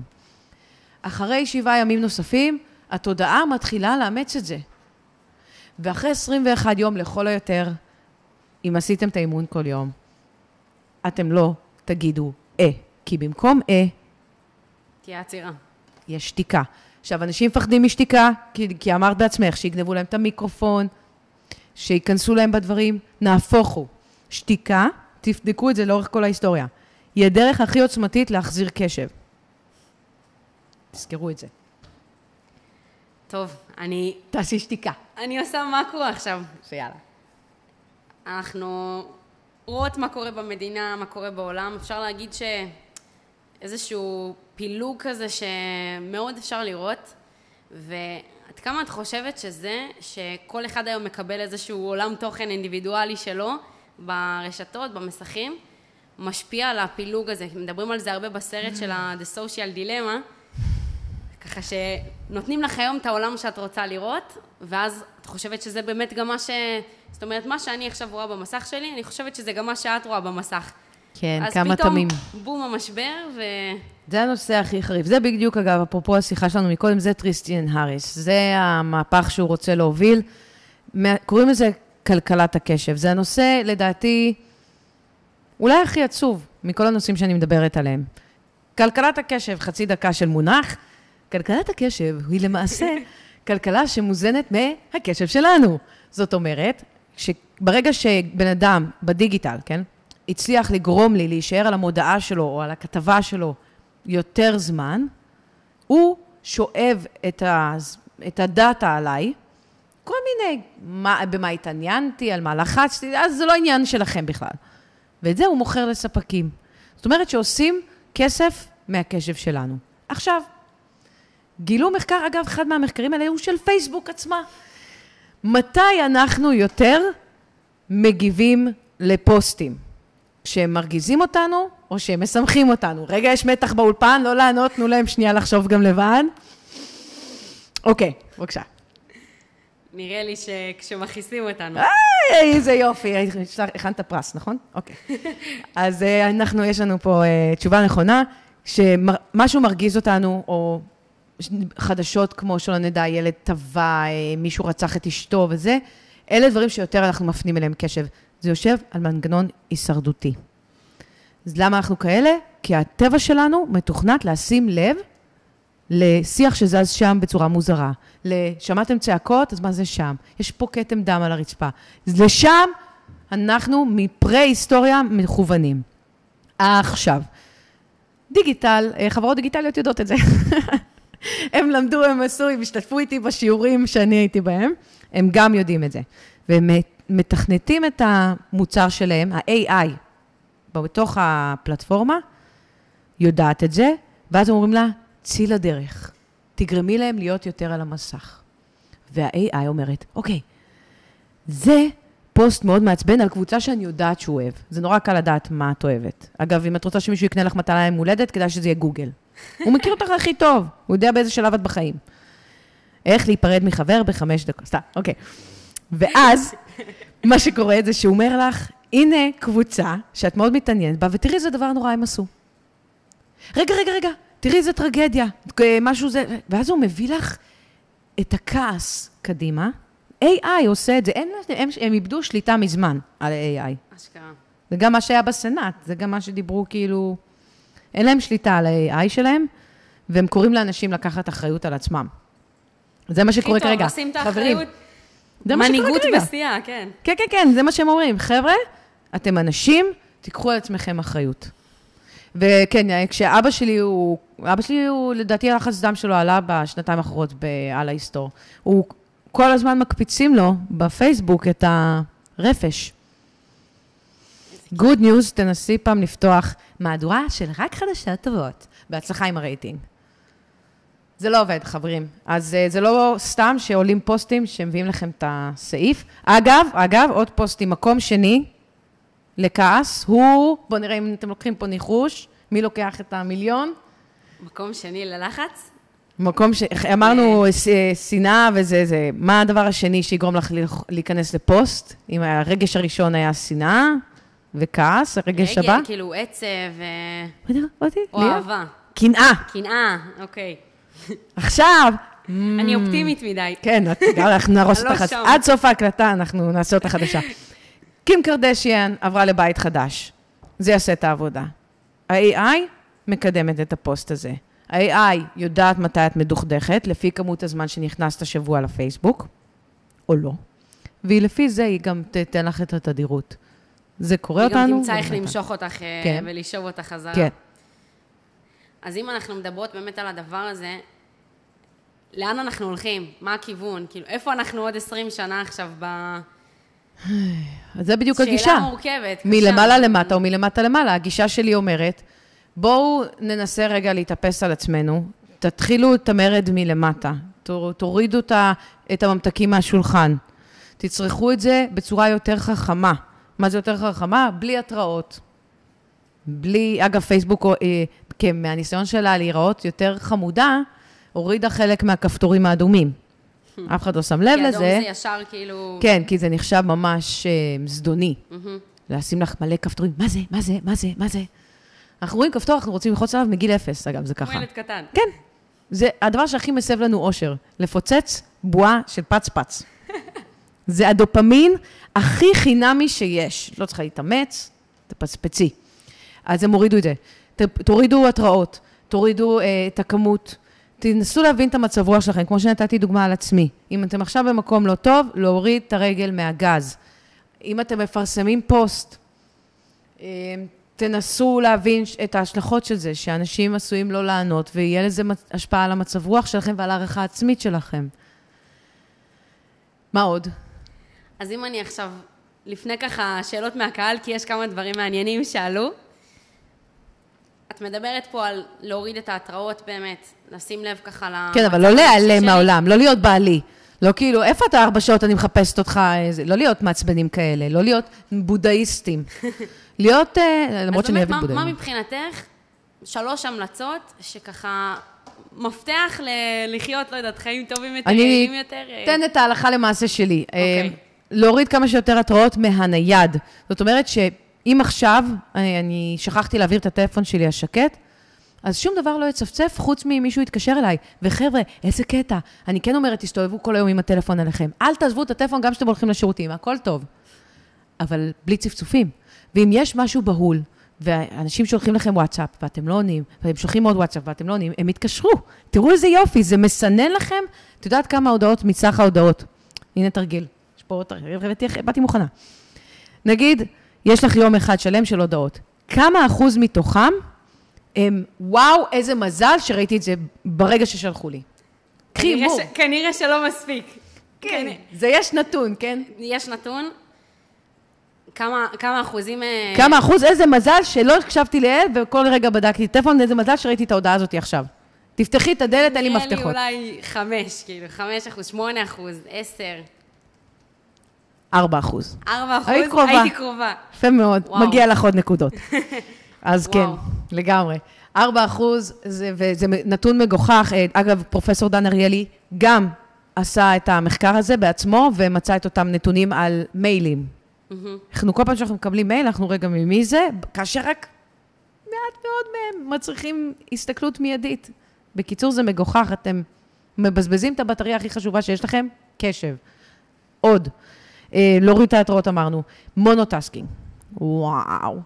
B: אחרי שבעה ימים נוספים, התודעה מתחילה לאמץ את זה. ואחרי 21 יום לכל היותר, אם עשיתם את האימון כל יום, אתם לא תגידו אה, כי במקום אה,
A: תהיה עצירה.
B: יש שתיקה. עכשיו, אנשים מפחדים משתיקה, כי, כי אמרת בעצמך שיגנבו להם את המיקרופון, שייכנסו להם בדברים, נהפוך הוא. שתיקה, תבדקו את זה לאורך כל ההיסטוריה, היא הדרך הכי עוצמתית להחזיר קשב. תזכרו את זה.
A: טוב, אני,
B: תעשי שתיקה.
A: אני עושה מקרו עכשיו.
B: שיאללה.
A: אנחנו רואות מה קורה במדינה, מה קורה בעולם. אפשר להגיד שאיזשהו פילוג כזה שמאוד אפשר לראות. ועד כמה את חושבת שזה, שכל אחד היום מקבל איזשהו עולם תוכן אינדיבידואלי שלו ברשתות, במסכים, משפיע על הפילוג הזה. מדברים על זה הרבה בסרט של ה-The Social Dilemma, ככה שנותנים לך היום את העולם שאת רוצה לראות, ואז את חושבת שזה באמת גם מה ש... זאת אומרת, מה שאני עכשיו רואה במסך שלי, אני חושבת שזה גם מה שאת רואה במסך.
B: כן,
A: אז
B: כמה תמים.
A: פתאום, בום המשבר, ו...
B: זה הנושא הכי חריף. זה בדיוק, אגב, אפרופו השיחה שלנו מקודם, זה טריסטיאן האריס. זה המהפך שהוא רוצה להוביל. קוראים לזה כלכלת הקשב. זה הנושא, לדעתי, אולי הכי עצוב מכל הנושאים שאני מדברת עליהם. כלכלת הקשב, חצי דקה של מונח. כלכלת הקשב היא למעשה כלכלה שמוזנת מהקשב שלנו. זאת אומרת, שברגע שבן אדם בדיגיטל, כן, הצליח לגרום לי להישאר על המודעה שלו או על הכתבה שלו יותר זמן, הוא שואב את, ה, את הדאטה עליי, כל מיני, מה, במה התעניינתי, על מה לחצתי, אז זה לא עניין שלכם בכלל. ואת זה הוא מוכר לספקים. זאת אומרת שעושים כסף מהקשב שלנו. עכשיו, גילו מחקר, אגב, אחד מהמחקרים האלה הוא של פייסבוק עצמה. מתי אנחנו יותר מגיבים לפוסטים? כשהם מרגיזים אותנו, או שהם משמחים אותנו? רגע, יש מתח באולפן, לא לענות, תנו להם שנייה לחשוב גם לבד. אוקיי, בבקשה.
A: נראה לי שכשמכעיסים אותנו.
B: היי, איזה יופי. הכנת פרס, נכון? אוקיי. אז אה, אנחנו, יש לנו פה אה, תשובה נכונה, שמשהו מרגיז אותנו, או חדשות כמו שלא נדע, ילד טבע, אה, מישהו רצח את אשתו וזה, אלה דברים שיותר אנחנו מפנים אליהם קשב. זה יושב על מנגנון הישרדותי. אז למה אנחנו כאלה? כי הטבע שלנו מתוכנת לשים לב לשיח שזז שם בצורה מוזרה. שמעתם צעקות? אז מה זה שם? יש פה כתם דם על הרצפה. אז לשם אנחנו מפרה-היסטוריה מכוונים. עכשיו, דיגיטל, אה, חברות דיגיטליות יודעות את זה. הם למדו, הם עשו, הם השתתפו איתי בשיעורים שאני הייתי בהם, הם גם יודעים את זה. והם מתכנתים את המוצר שלהם, ה-AI, בתוך הפלטפורמה, יודעת את זה, ואז אומרים לה, צאי לדרך, תגרמי להם להיות יותר על המסך. וה-AI אומרת, אוקיי, זה פוסט מאוד מעצבן על קבוצה שאני יודעת שהוא אוהב. זה נורא קל לדעת מה את אוהבת. אגב, אם את רוצה שמישהו יקנה לך מתנה יום הולדת, כדאי שזה יהיה גוגל. הוא מכיר אותך הכי טוב, הוא יודע באיזה שלב את בחיים. איך להיפרד מחבר בחמש דקות, סתם, אוקיי. ואז, מה שקורה זה שהוא אומר לך, הנה קבוצה שאת מאוד מתעניינת בה, ותראי איזה דבר נורא הם עשו. רגע, רגע, רגע, תראי איזה טרגדיה, משהו זה... ואז הוא מביא לך את הכעס קדימה. AI עושה את זה, אין, הם, הם איבדו שליטה מזמן על AI.
A: אשכרה.
B: זה גם מה שהיה בסנאט, זה גם מה שדיברו כאילו... אין להם שליטה על ה-AI שלהם, והם קוראים לאנשים לקחת אחריות על עצמם. זה מה שקורה כרגע.
A: לשים את האחריות.
B: זה מה שקורה
A: מנהיגות
B: כרגע.
A: בשיאה, כן.
B: כן, כן, כן, זה מה שהם אומרים. חבר'ה, אתם אנשים, תיקחו על עצמכם אחריות. וכן, כשאבא שלי הוא, אבא שלי הוא, לדעתי הלחץ דם שלו עלה בשנתיים האחרונות על ההיסטור. הוא, כל הזמן מקפיצים לו בפייסבוק את הרפש. Good news, תנסי פעם לפתוח מהדורה של רק חדשות טובות. בהצלחה עם הרייטינג. זה לא עובד, חברים. אז uh, זה לא סתם שעולים פוסטים שמביאים לכם את הסעיף. אגב, אגב, עוד פוסטים, מקום שני לכעס, הוא, בואו נראה אם אתם לוקחים פה ניחוש, מי לוקח את המיליון?
A: מקום שני ללחץ?
B: מקום ש... אמרנו ש- שנאה וזה, זה... מה הדבר השני שיגרום לך להיכנס לפוסט? אם הרגש הראשון היה שנאה וכעס, הרגש
A: רגע,
B: הבא?
A: כאילו עצב אה,
B: רגע,
A: או? אהבה.
B: קנאה.
A: קנאה, אוקיי.
B: עכשיו,
A: אני אופטימית מדי.
B: כן, אנחנו נהרוס
A: לא
B: אותך.
A: שם.
B: עד סוף ההקלטה אנחנו נעשה אותה חדשה. קים קרדשיאן עברה לבית חדש. זה יעשה את העבודה. ה-AI מקדמת את הפוסט הזה. ה-AI יודעת מתי את מדוכדכת, לפי כמות הזמן שנכנסת השבוע לפייסבוק, או לא. והיא לפי זה, היא גם תתן לך את התדירות. זה קורה
A: היא
B: אותנו.
A: גם תמצא איך למשוך אותך אה,
B: כן.
A: ולשאוב אותך חזרה.
B: כן.
A: אז אם אנחנו מדברות באמת על הדבר הזה, לאן אנחנו הולכים? מה הכיוון? כאילו, איפה אנחנו עוד 20 שנה עכשיו ב...
B: אז זה בדיוק
A: שאלה
B: הגישה.
A: מורכבת. קשה.
B: מלמעלה למטה או מלמטה למעלה. הגישה שלי אומרת, בואו ננסה רגע להתאפס על עצמנו, תתחילו את המרד מלמטה, תור- תורידו את הממתקים מהשולחן, תצרכו את זה בצורה יותר חכמה. מה זה יותר חכמה? בלי התראות. בלי, אגב, פייסבוק, אה, מהניסיון שלה להיראות יותר חמודה, הורידה חלק מהכפתורים האדומים. אף אחד לא שם לב
A: כי אדום
B: לזה.
A: זה ישר כאילו...
B: כן, כי זה נחשב ממש אה, זדוני.
A: מהמם.
B: לשים לך מלא כפתורים, מה זה, מה זה, מה זה, מה זה. אנחנו רואים כפתור, אנחנו רוצים ללחוץ עליו מגיל אפס, אגב, זה
A: כמו
B: ככה.
A: ילד קטן.
B: כן, זה הדבר שהכי מסב לנו אושר, לפוצץ בועה של פץ-פץ. זה הדופמין הכי חינמי שיש. לא צריכה להתאמץ, תפצפצי. אז הם הורידו את זה. תורידו התראות, תורידו אה, את הכמות, תנסו להבין את המצב רוח שלכם, כמו שנתתי דוגמה על עצמי. אם אתם עכשיו במקום לא טוב, להוריד את הרגל מהגז. אם אתם מפרסמים פוסט, אה, תנסו להבין את ההשלכות של זה, שאנשים עשויים לא לענות, ויהיה לזה השפעה על המצב רוח שלכם ועל הערכה העצמית שלכם. מה עוד?
A: אז אם אני עכשיו, לפני ככה שאלות מהקהל, כי יש כמה דברים מעניינים שעלו. את מדברת פה על להוריד את ההתראות באמת, לשים לב ככה למצב
B: כן, אבל לא להיעלם. מהעולם, לא להיות בעלי. לא כאילו, איפה אתה ארבע שעות, אני מחפשת אותך, איזה- לא להיות מעצבנים כאלה, לא להיות בודהיסטים. להיות, אה, למרות שאני
A: אז
B: אוהבת
A: באמת, מה, מה
B: בודהים.
A: מבחינתך שלוש המלצות שככה מפתח ל- לחיות, לא יודעת, חיים טובים יותר,
B: אני
A: יעילים יותר? אה,
B: אתן את ההלכה למעשה שלי.
A: אוקיי.
B: אה, להוריד כמה שיותר התראות מהנייד. זאת אומרת שאם עכשיו, אני, אני שכחתי להעביר את הטלפון שלי השקט, אז שום דבר לא יצפצף חוץ ממישהו יתקשר אליי. וחבר'ה, איזה קטע. אני כן אומרת, תסתובבו כל היום עם הטלפון עליכם. אל תעזבו את הטלפון גם כשאתם הולכים לשירותים, הכל טוב. אבל בלי צפצופים. ואם יש משהו בהול, ואנשים שולחים לכם וואטסאפ, ואתם לא עונים, והם שולחים עוד וואטסאפ, ואתם לא עונים, הם יתקשרו. תראו איזה יופי, זה מסנן לכם. את יודעת כמה הודעות מסך ההודעות? הנה תרגיל. הבאתי- באתי מוכנה. נגיד, יש לך יום אחד שלם של הודעות. כמה אחוז מתוכם הם, וואו, איזה מזל שראיתי את זה ברגע ששלחו לי. קחי
A: כנראה
B: הימור.
A: ש- כנראה שלא מספיק.
B: כן, זה יש נתון, כן?
A: יש נתון, כמה, כמה אחוזים... אה,
B: כמה אחוז? איזה מזל שלא הקשבתי ליעל, וכל רגע בדקתי טלפון, איזה מזל שראיתי את ההודעה הזאת עכשיו. תפתחי את הדלת, אין לי
A: נראה
B: מפתחות.
A: לי אולי חמש, כאילו, חמש אחוז, שמונה אחוז, עשר,
B: 4 אחוז.
A: ארבע אחוז.
B: היית קרובה.
A: הייתי קרובה.
B: יפה מאוד,
A: וואו.
B: מגיע לך עוד נקודות. אז כן,
A: וואו.
B: לגמרי. 4 אחוז, זה, וזה נתון מגוחך. אה, אגב, פרופסור דן אריאלי גם עשה את המחקר הזה בעצמו, ומצא את אותם נתונים על מיילים.
A: מהמם.
B: אנחנו, כל פעם שאנחנו מקבלים מייל, אנחנו רגע ממי זה, כאשר רק מעט מאוד מהם מצריכים הסתכלות מיידית. בקיצור, זה מגוחך, אתם מבזבזים את הבטריה הכי חשובה שיש לכם, קשב. עוד, להוריד את ההתראות אמרנו, monotasking. וואו.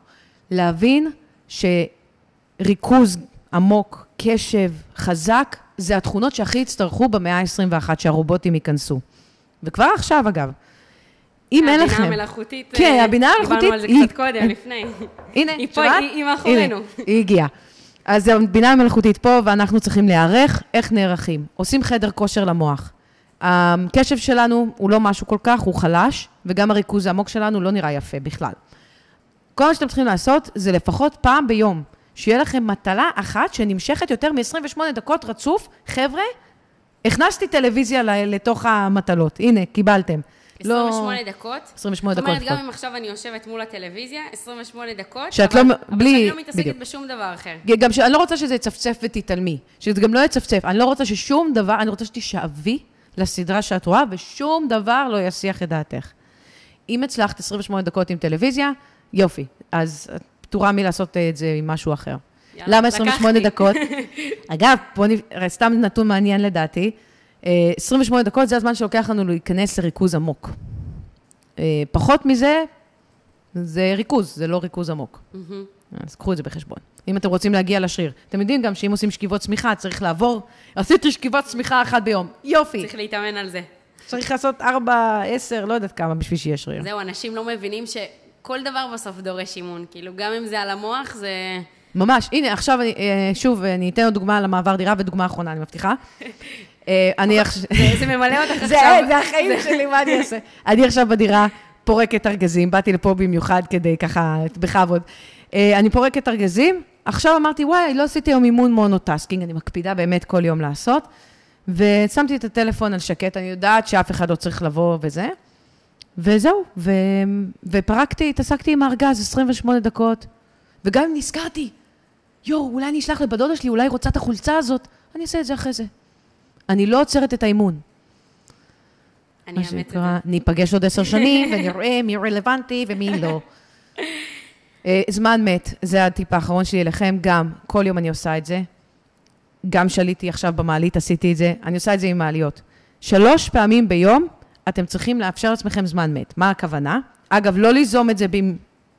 B: להבין שריכוז עמוק, קשב, חזק, זה התכונות שהכי יצטרכו במאה ה-21, שהרובוטים ייכנסו. וכבר עכשיו, אגב. אם אין לכם...
A: הבינה המלאכותית...
B: כן,
A: אה,
B: הבינה המלאכותית
A: דיברנו על זה קצת קודם, לפני.
B: הנה,
A: היא פה? היא- מאחורינו.
B: היא הגיעה. אז הבינה המלאכותית פה, ואנחנו צריכים להיערך. איך נערכים? עושים חדר כושר למוח. הקשב שלנו הוא לא משהו כל כך, הוא חלש, וגם הריכוז העמוק שלנו לא נראה יפה בכלל. כל מה שאתם צריכים לעשות זה לפחות פעם ביום, שיהיה לכם מטלה אחת שנמשכת יותר מ-28 דקות רצוף. חבר'ה, הכנסתי טלוויזיה לתוך המטלות. הנה, קיבלתם. לא-
A: 28 דקות.
B: 28
A: זאת
B: דקות.
A: אומרת, גם
B: לפחות.
A: אם עכשיו אני יושבת מול הטלוויזיה, 28 דקות,
B: שאת
A: אבל-
B: לא-
A: אבל
B: בלי-
A: שאני לא מתעסקת
B: בדיוק.
A: בשום דבר אחר.
B: גם שאני לא רוצה שזה יצפצף ותתעלמי, שזה גם לא יצפצף. אני לא רוצה ששום דבר, אני רוצה שתישאבי לסדרה שאת רואה, ושום דבר לא יסיח את דעתך. אם הצלחת 28 דקות עם טלוויזיה, יופי. אז את פטורה מלעשות את זה עם משהו אחר.
A: יאללה,
B: למה 28
A: לקחתי.
B: דקות? אגב, בוא נ... סתם נתון מעניין לדעתי. אה, 28 דקות זה הזמן שלוקח לנו להיכנס לריכוז עמוק. אה, פחות מזה, זה ריכוז, זה לא ריכוז עמוק.
A: מהמם.
B: אז קחו את זה בחשבון. אם אתם רוצים להגיע לשריר. אתם יודעים גם שאם עושים שכיבות צמיחה, צריך לעבור, עשיתי שכיבת צמיחה אחת ביום. יופי.
A: צריך להתאמן על זה.
B: צריך לעשות ארבע, עשר, לא יודעת כמה בשביל שיהיה שריר.
A: זהו, אנשים לא מבינים שכל דבר בסוף דורש אימון. כאילו, גם אם זה על המוח, זה...
B: ממש. הנה, עכשיו, אני, אה, שוב, אני אתן עוד דוגמה על המעבר דירה ודוגמה אחרונה, אני מבטיחה. אה, אני עכשיו...
A: זה- ממלא אותך עכשיו.
B: זה החיים שלי, מה אני אעשה? אני עכשיו בדירה פורקת ארגזים, באתי לפה במיוחד כדי ככה, בכבוד. אה, אני פורקת ארגזים, עכשיו אמרתי, וואי, לא עשיתי היום אימון monotasking, אני מקפידה באמת כל יום לעשות, ושמתי את הטלפון על שקט, אני יודעת שאף אחד לא צריך לבוא וזה, וזהו, ו... ופרקתי, התעסקתי עם הארגז 28 דקות, וגם אם נזכרתי, יואו, אולי אני אשלח לבת דודה שלי, אולי היא רוצה את החולצה הזאת, אני אעשה את זה אחרי זה. אני לא עוצרת את האימון.
A: אני אאמץ את זה.
B: ניפגש עוד עשר שנים ונראה מי רלוונטי ומי לא. אה, זמן מת, זה הטיפ האחרון שלי אליכם, גם, כל יום אני עושה את זה. גם שליתי עכשיו במעלית, עשיתי את זה, אני עושה את זה עם מעליות. שלוש פעמים ביום אתם צריכים לאפשר לעצמכם זמן מת. מה הכוונה? אגב, לא ליזום את זה במ-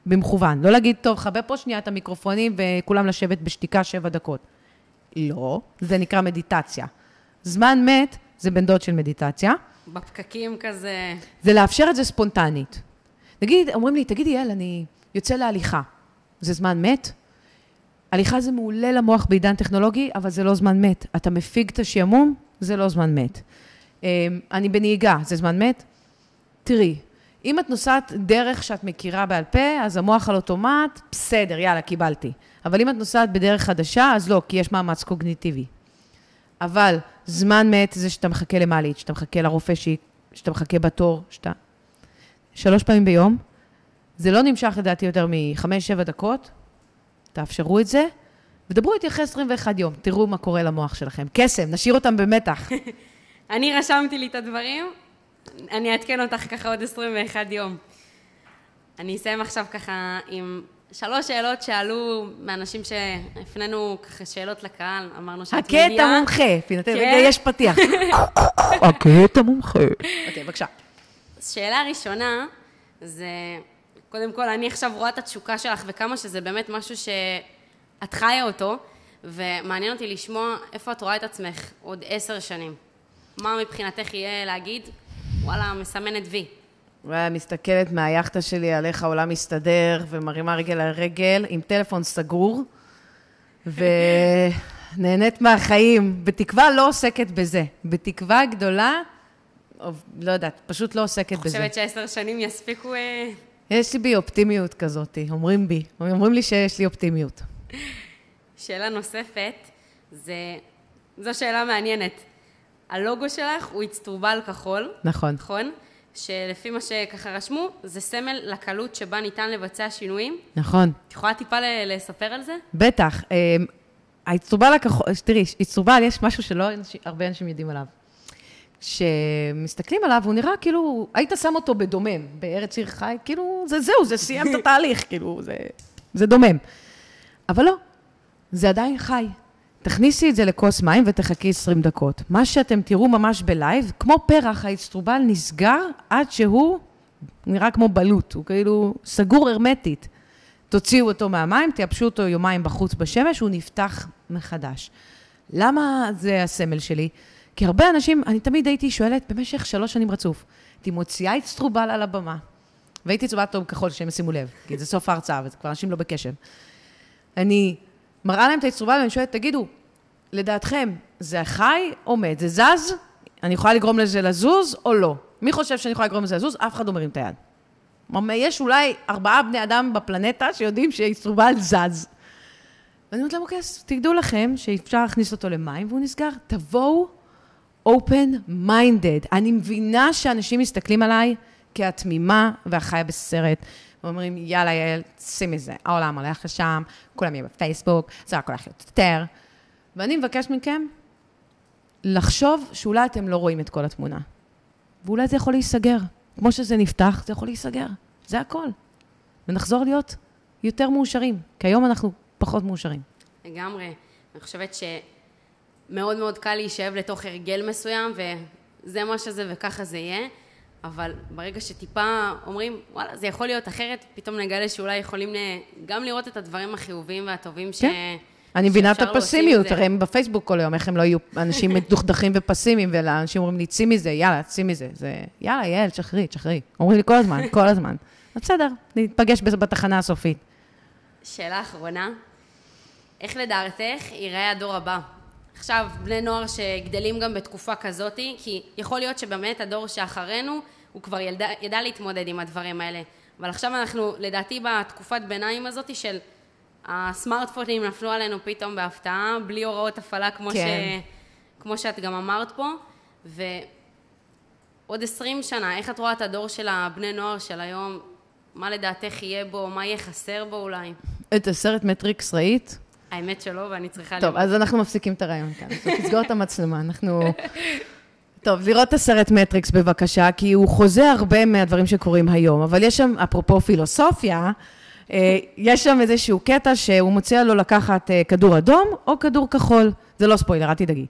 B: במכוון. לא להגיד, טוב, חבר פה שנייה את המיקרופונים וכולם לשבת בשתיקה שבע דקות. לא, זה נקרא מדיטציה. זמן מת זה בן דוד של מדיטציה.
A: בפקקים כזה...
B: זה לאפשר את זה ספונטנית. נגיד, אומרים לי, תגידי, יעל, אני יוצא להליכה. זה זמן מת? הליכה זה מעולה למוח בעידן טכנולוגי, אבל זה לא זמן מת. אתה מפיג את השעמום, זה לא זמן מת. אה, אני בנהיגה, זה זמן מת? תראי, אם את נוסעת דרך שאת מכירה בעל פה, אז המוח על אוטומט, בסדר, יאללה, קיבלתי. אבל אם את נוסעת בדרך חדשה, אז לא, כי יש מאמץ קוגניטיבי. אבל זמן מת זה שאתה מחכה למעלית, שאתה מחכה לרופא, שאתה מחכה בתור, שאתה... שלוש פעמים ביום. זה לא נמשך לדעתי יותר מחמש-שבע דקות. תאפשרו את זה, ודברו איתי אחרי 21 יום, תראו מה קורה למוח שלכם. קסם, נשאיר אותם במתח.
A: אני רשמתי לי את הדברים, אני אעדכן אותך ככה עוד 21 יום. אני אסיים עכשיו ככה עם שלוש שאלות שעלו מאנשים שהפנינו ככה שאלות לקהל, אמרנו שאת מגיעה.
B: המומחה. פינת-
A: כן.
B: רגע, יש פתיח. הכה את המומחה. אוקיי, בבקשה.
A: שאלה ראשונה, זה, קודם כל, אני עכשיו רואה את התשוקה שלך וכמה שזה באמת משהו שאת חיה אותו, ומעניין אותי לשמוע איפה את רואה את עצמך עוד עשר שנים. מה מבחינתך יהיה להגיד, וואלה, מסמנת וי.
B: וואי, מסתכלת מהיאכטה שלי על איך העולם מסתדר, ומרימה רגל על רגל, עם טלפון סגור, ונהנית מהחיים. בתקווה לא עוסקת בזה. בתקווה גדולה, לא יודעת, פשוט לא עוסקת בזה.
A: חושבת שעשר שנים יספיקו... אה,
B: יש לי בי אופטימיות כזאת, אומרים בי. אומרים לי שיש לי אופטימיות.
A: שאלה נוספת, זה, זו שאלה מעניינת. הלוגו שלך הוא אצטרובל כחול.
B: נכון.
A: נכון? שלפי מה שככה רשמו, זה סמל לקלות שבה ניתן לבצע שינויים.
B: נכון.
A: את יכולה טיפה ל- לספר על זה?
B: בטח. אה, האצטרובל הכחול, תראי, אצטרובל, יש משהו שלא הרבה אנשים יודעים עליו. כשמסתכלים עליו, הוא נראה כאילו, היית שם אותו בדומם, בארץ עיר חי, כאילו, זה זהו, זה סיים את התהליך, כאילו, זה, זה דומם. אבל לא, זה עדיין חי. תכניסי את זה לכוס מים ותחכי 20 דקות. מה שאתם תראו ממש בלייב, כמו פרח, האצטרובל נסגר עד שהוא נראה כמו בלוט, הוא כאילו סגור הרמטית. תוציאו אותו מהמים, תייבשו אותו יומיים בחוץ בשמש, הוא נפתח מחדש. למה זה הסמל שלי? כי הרבה אנשים, אני תמיד הייתי שואלת במשך שלוש שנים רצוף, הייתי מוציאה אצטרובל על הבמה, והייתי צובעת אותו כחול, שהם ישימו לב, כי זה סוף ההרצאה, וזה כבר אנשים לא בקשב. אני מראה להם את האצטרובל ואני שואלת, תגידו, לדעתכם, זה חי או מת? זה זז? אני יכולה לגרום לזה לזוז או לא? מי חושב שאני יכולה לגרום לזה לזוז? אף אחד לא מרים את היד. יש אולי ארבעה בני אדם בפלנטה שיודעים שאצטרובל זז. ואני אומרת להם, אוקיי, אז תדעו לכם שאפשר להכניס אותו למים והוא נסגר. תבואו open-minded. אני מבינה שאנשים מסתכלים עליי כהתמימה והחיה בסרט, ואומרים, יאללה, יעל, שימי זה, העולם הולך לשם, כולם יהיו בפייסבוק, זה רק הולך להיות יותר. ואני מבקשת מכם לחשוב שאולי אתם לא רואים את כל התמונה. ואולי זה יכול להיסגר. כמו שזה נפתח, זה יכול להיסגר. זה הכל. ונחזור להיות יותר מאושרים, כי היום אנחנו פחות מאושרים.
A: לגמרי. אני חושבת שמאוד מאוד קל להישאב לתוך הרגל מסוים, וזה מה שזה וככה זה יהיה, אבל ברגע שטיפה אומרים, וואלה, זה יכול להיות אחרת, פתאום נגלה שאולי יכולים גם לראות את הדברים החיוביים והטובים ש...
B: כן. אני מבינה את הפסימיות. הרי הם בפייסבוק כל היום, איך הם לא יהיו אנשים מדוכדכים ופסימיים, ואנשים אומרים לי, צאי מזה, יאללה, צאי מזה. זה, יאללה, יעל, תשחררי, תשחררי. אומרים לי כל הזמן, כל הזמן. אז בסדר, נתפגש בזה בתחנה הסופית.
A: שאלה אחרונה, איך לדעתך ייראה הדור הבא? עכשיו, בני נוער שגדלים גם בתקופה כזאתי, כי יכול להיות שבאמת הדור שאחרינו, הוא כבר ידע, ידע להתמודד עם הדברים האלה. אבל עכשיו אנחנו, לדעתי, בתקופת ביניים הזאתי של הסמארטפונים נפלו עלינו פתאום בהפתעה, בלי הוראות הפעלה כמו,
B: כן.
A: ש, כמו שאת גם אמרת פה, ועוד עשרים שנה, איך את רואה את הדור של הבני נוער של היום? מה לדעתך יהיה בו? מה יהיה חסר בו אולי?
B: את הסרט מטריקס ראית?
A: האמת שלא, ואני צריכה
B: טוב, אז אנחנו מפסיקים את הרעיון כאן. אז תסגור את המצלמה, אנחנו... טוב, לראות את הסרט מטריקס בבקשה, כי הוא חוזה הרבה מהדברים שקורים היום, אבל יש שם, אפרופו פילוסופיה, אה, יש שם איזשהו קטע שהוא מציע לו לקחת אה, כדור אדום או כדור כחול. זה לא ספוילר, אל תדאגי.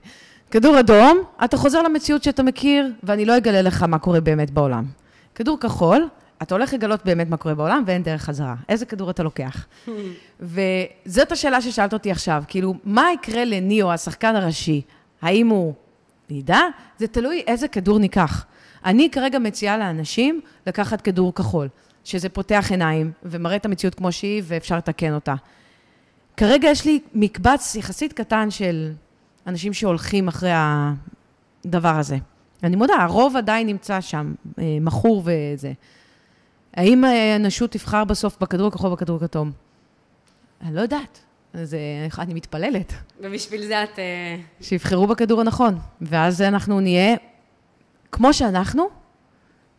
B: כדור אדום, אתה חוזר למציאות שאתה מכיר, ואני לא אגלה לך מה קורה באמת בעולם. כדור כחול, אתה הולך לגלות באמת מה קורה בעולם ואין דרך חזרה. איזה כדור אתה לוקח? וזאת השאלה ששאלת אותי עכשיו, כאילו, מה יקרה לניאו, השחקן הראשי? האם הוא נדע? זה תלוי איזה כדור ניקח. אני כרגע מציעה לאנשים לקחת כדור כחול, שזה פותח עיניים ומראה את המציאות כמו שהיא ואפשר לתקן אותה. כרגע יש לי מקבץ יחסית קטן של אנשים שהולכים אחרי הדבר הזה. אני מודה, הרוב עדיין נמצא שם, אה, מכור וזה. האם האנושות תבחר בסוף בכדור הכחול ובכדור הכתום? אני לא יודעת. אז אה, אני מתפללת
A: ובשביל זה את... אה,
B: שיבחרו בכדור הנכון. ואז אנחנו נהיה כמו שאנחנו,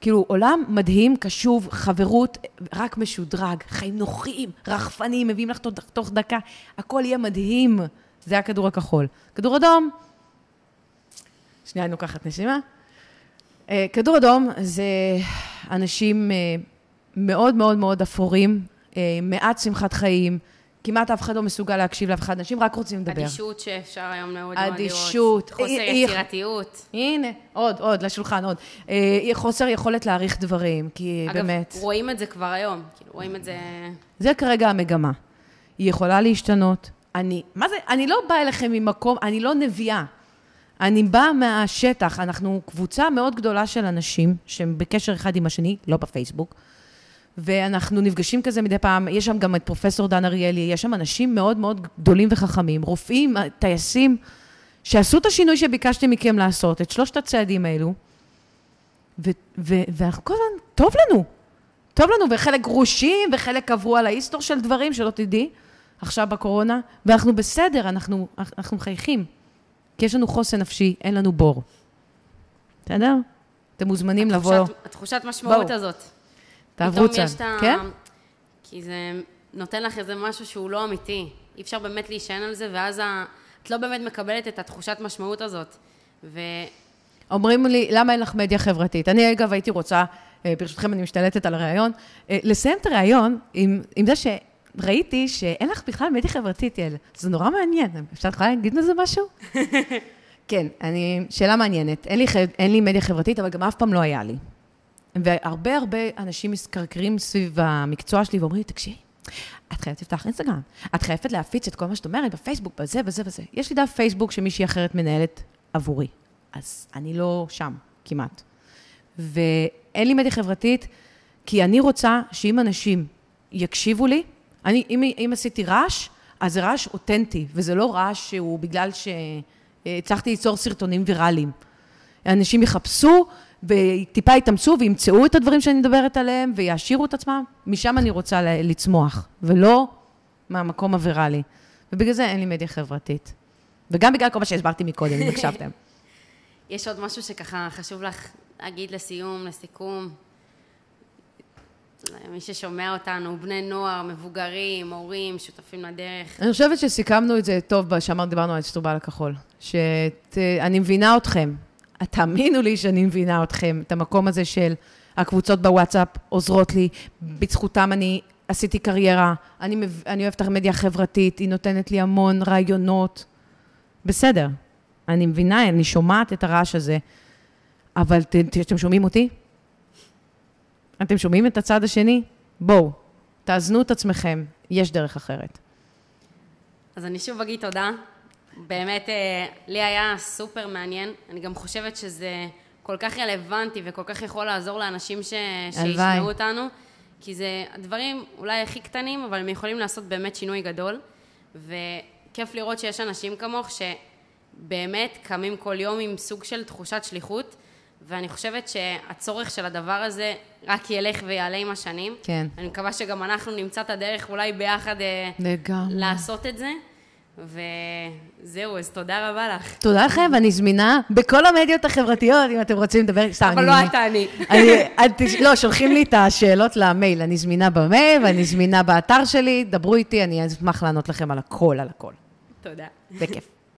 B: כאילו עולם מדהים, קשוב, חברות, רק משודרג, חיים נוחים, רחפנים, מביאים לך תוך, תוך דקה, הכל יהיה מדהים. זה הכדור הכחול. כדור אדום, שנייה, אני לוקחת נשימה. אה, כדור אדום זה אנשים אה, מאוד מאוד מאוד אפורים, אה, מעט שמחת חיים, כמעט אף אחד לא מסוגל להקשיב לאף אחד, אנשים רק רוצים לדבר.
A: אדישות שאפשר היום מאוד מאוד לראות.
B: אדישות.
A: חוסר
B: אי- אי-
A: יצירתיות.
B: הנה, עוד, עוד, לשולחן, עוד. אה, חוסר יכולת להעריך דברים, כי
A: אגב,
B: באמת,
A: רואים את זה כבר היום. כאילו, רואים את זה...
B: זה כרגע המגמה. היא יכולה להשתנות. אני, מה זה, אני לא באה אליכם ממקום, אני לא נביאה. אני באה מהשטח. אנחנו קבוצה מאוד גדולה של אנשים שהם בקשר אחד עם השני, לא בפייסבוק, ואנחנו נפגשים כזה מדי פעם. יש שם גם את פרופסור דן אריאלי, יש שם אנשים מאוד מאוד גדולים וחכמים, רופאים, טייסים, שעשו את השינוי שביקשתי מכם לעשות, את שלושת הצעדים האלו, ו- ו- ואנחנו כל הזמן, טוב לנו. טוב לנו, וחלק גרושים, וחלק עברו על ההיסטור של דברים, שלא תדעי, עכשיו בקורונה, ואנחנו בסדר, אנחנו, אנחנו מחייכים. כי יש לנו חוסן נפשי, אין לנו בור. בסדר? אתם מוזמנים לבוא,
A: התחושת- התחושת משמעות
B: בואו.
A: הזאת.
B: תעברו צד. כן?
A: כי זה נותן לך איזה משהו שהוא לא אמיתי. אי אפשר באמת להישען על זה, ואז ה... את לא באמת מקבלת את התחושת משמעות הזאת. ו...
B: אומרים לי, למה אין לך מדיה חברתית? אני, אגב, הייתי רוצה, אה, ברשותכם, אני משתלטת על הראיון, אה, לסיים את הראיון עם, עם זה שראיתי שאין לך בכלל מדיה חברתית, יעל. זה נורא מעניין. אפשר יכולה להגיד מזה משהו? כן, אני, שאלה מעניינת. אין לי, אין לי מדיה חברתית, אבל גם אף פעם לא היה לי. והרבה הרבה אנשים מסקרקרים סביב המקצוע שלי ואומרים לי, תקשיבי, את חייבת לפתח אינסטגרם, את חייבת להפיץ את כל מה שאת אומרת בפייסבוק, בזה, בזה, בזה. יש לי דף פייסבוק שמישהי אחרת מנהלת עבורי, אז אני לא שם כמעט. ואין לי מדיה חברתית, כי אני רוצה שאם אנשים יקשיבו לי, אני, אם, אם עשיתי רעש, אז זה רעש אותנטי, וזה לא רעש שהוא בגלל שהצלחתי ליצור סרטונים ויראליים. אנשים יחפשו וטיפה יתאמצו וימצאו את הדברים שאני מדברת עליהם ויעשירו את עצמם, משם אני רוצה לצמוח, ולא מהמקום הוויראלי. ובגלל זה אין לי מדיה חברתית. וגם בגלל כל מה שהסברתי מקודם, אם הקשבתם.
A: יש עוד משהו שככה חשוב לך להגיד לסיום, לסיכום? מי ששומע אותנו, בני נוער, מבוגרים, הורים, שותפים לדרך.
B: אני חושבת שסיכמנו את זה טוב, שאמרת, דיברנו על אצטרובל הכחול. שאני מבינה אתכם. תאמינו לי שאני מבינה אתכם, את המקום הזה של הקבוצות בוואטסאפ עוזרות לי, בזכותם אני עשיתי קריירה, אני, אני אוהבת המדיה החברתית, היא נותנת לי המון רעיונות. בסדר, אני מבינה, אני שומעת את הרעש הזה, אבל ת- ת- אתם שומעים אותי? אתם שומעים את הצד השני? בואו, תאזנו את עצמכם, יש דרך אחרת.
A: אז אני שוב אגיד תודה. באמת, אה, לי היה סופר מעניין. אני גם חושבת שזה כל כך רלוונטי וכל כך יכול לעזור לאנשים ש... שישמעו אותנו, כי זה הדברים אולי הכי קטנים, אבל הם יכולים לעשות באמת שינוי גדול. וכיף לראות שיש אנשים כמוך שבאמת קמים כל יום עם סוג של תחושת שליחות, ואני חושבת שהצורך של הדבר הזה רק ילך ויעלה עם השנים.
B: כן.
A: אני מקווה שגם אנחנו נמצא את הדרך אולי ביחד אה,
B: לגמרי.
A: לעשות את זה. וזהו, אז תודה רבה לך.
B: תודה לכם, ואני זמינה בכל המדיות החברתיות, אם אתם רוצים לדבר, סתם,
A: אבל. לא אתה אני.
B: לא, שולחים לי את השאלות למייל, אני זמינה במייל, ואני זמינה באתר שלי, דברו איתי, אני אשמח לענות לכם על הכל, על הכל.
A: תודה.
B: בכיף.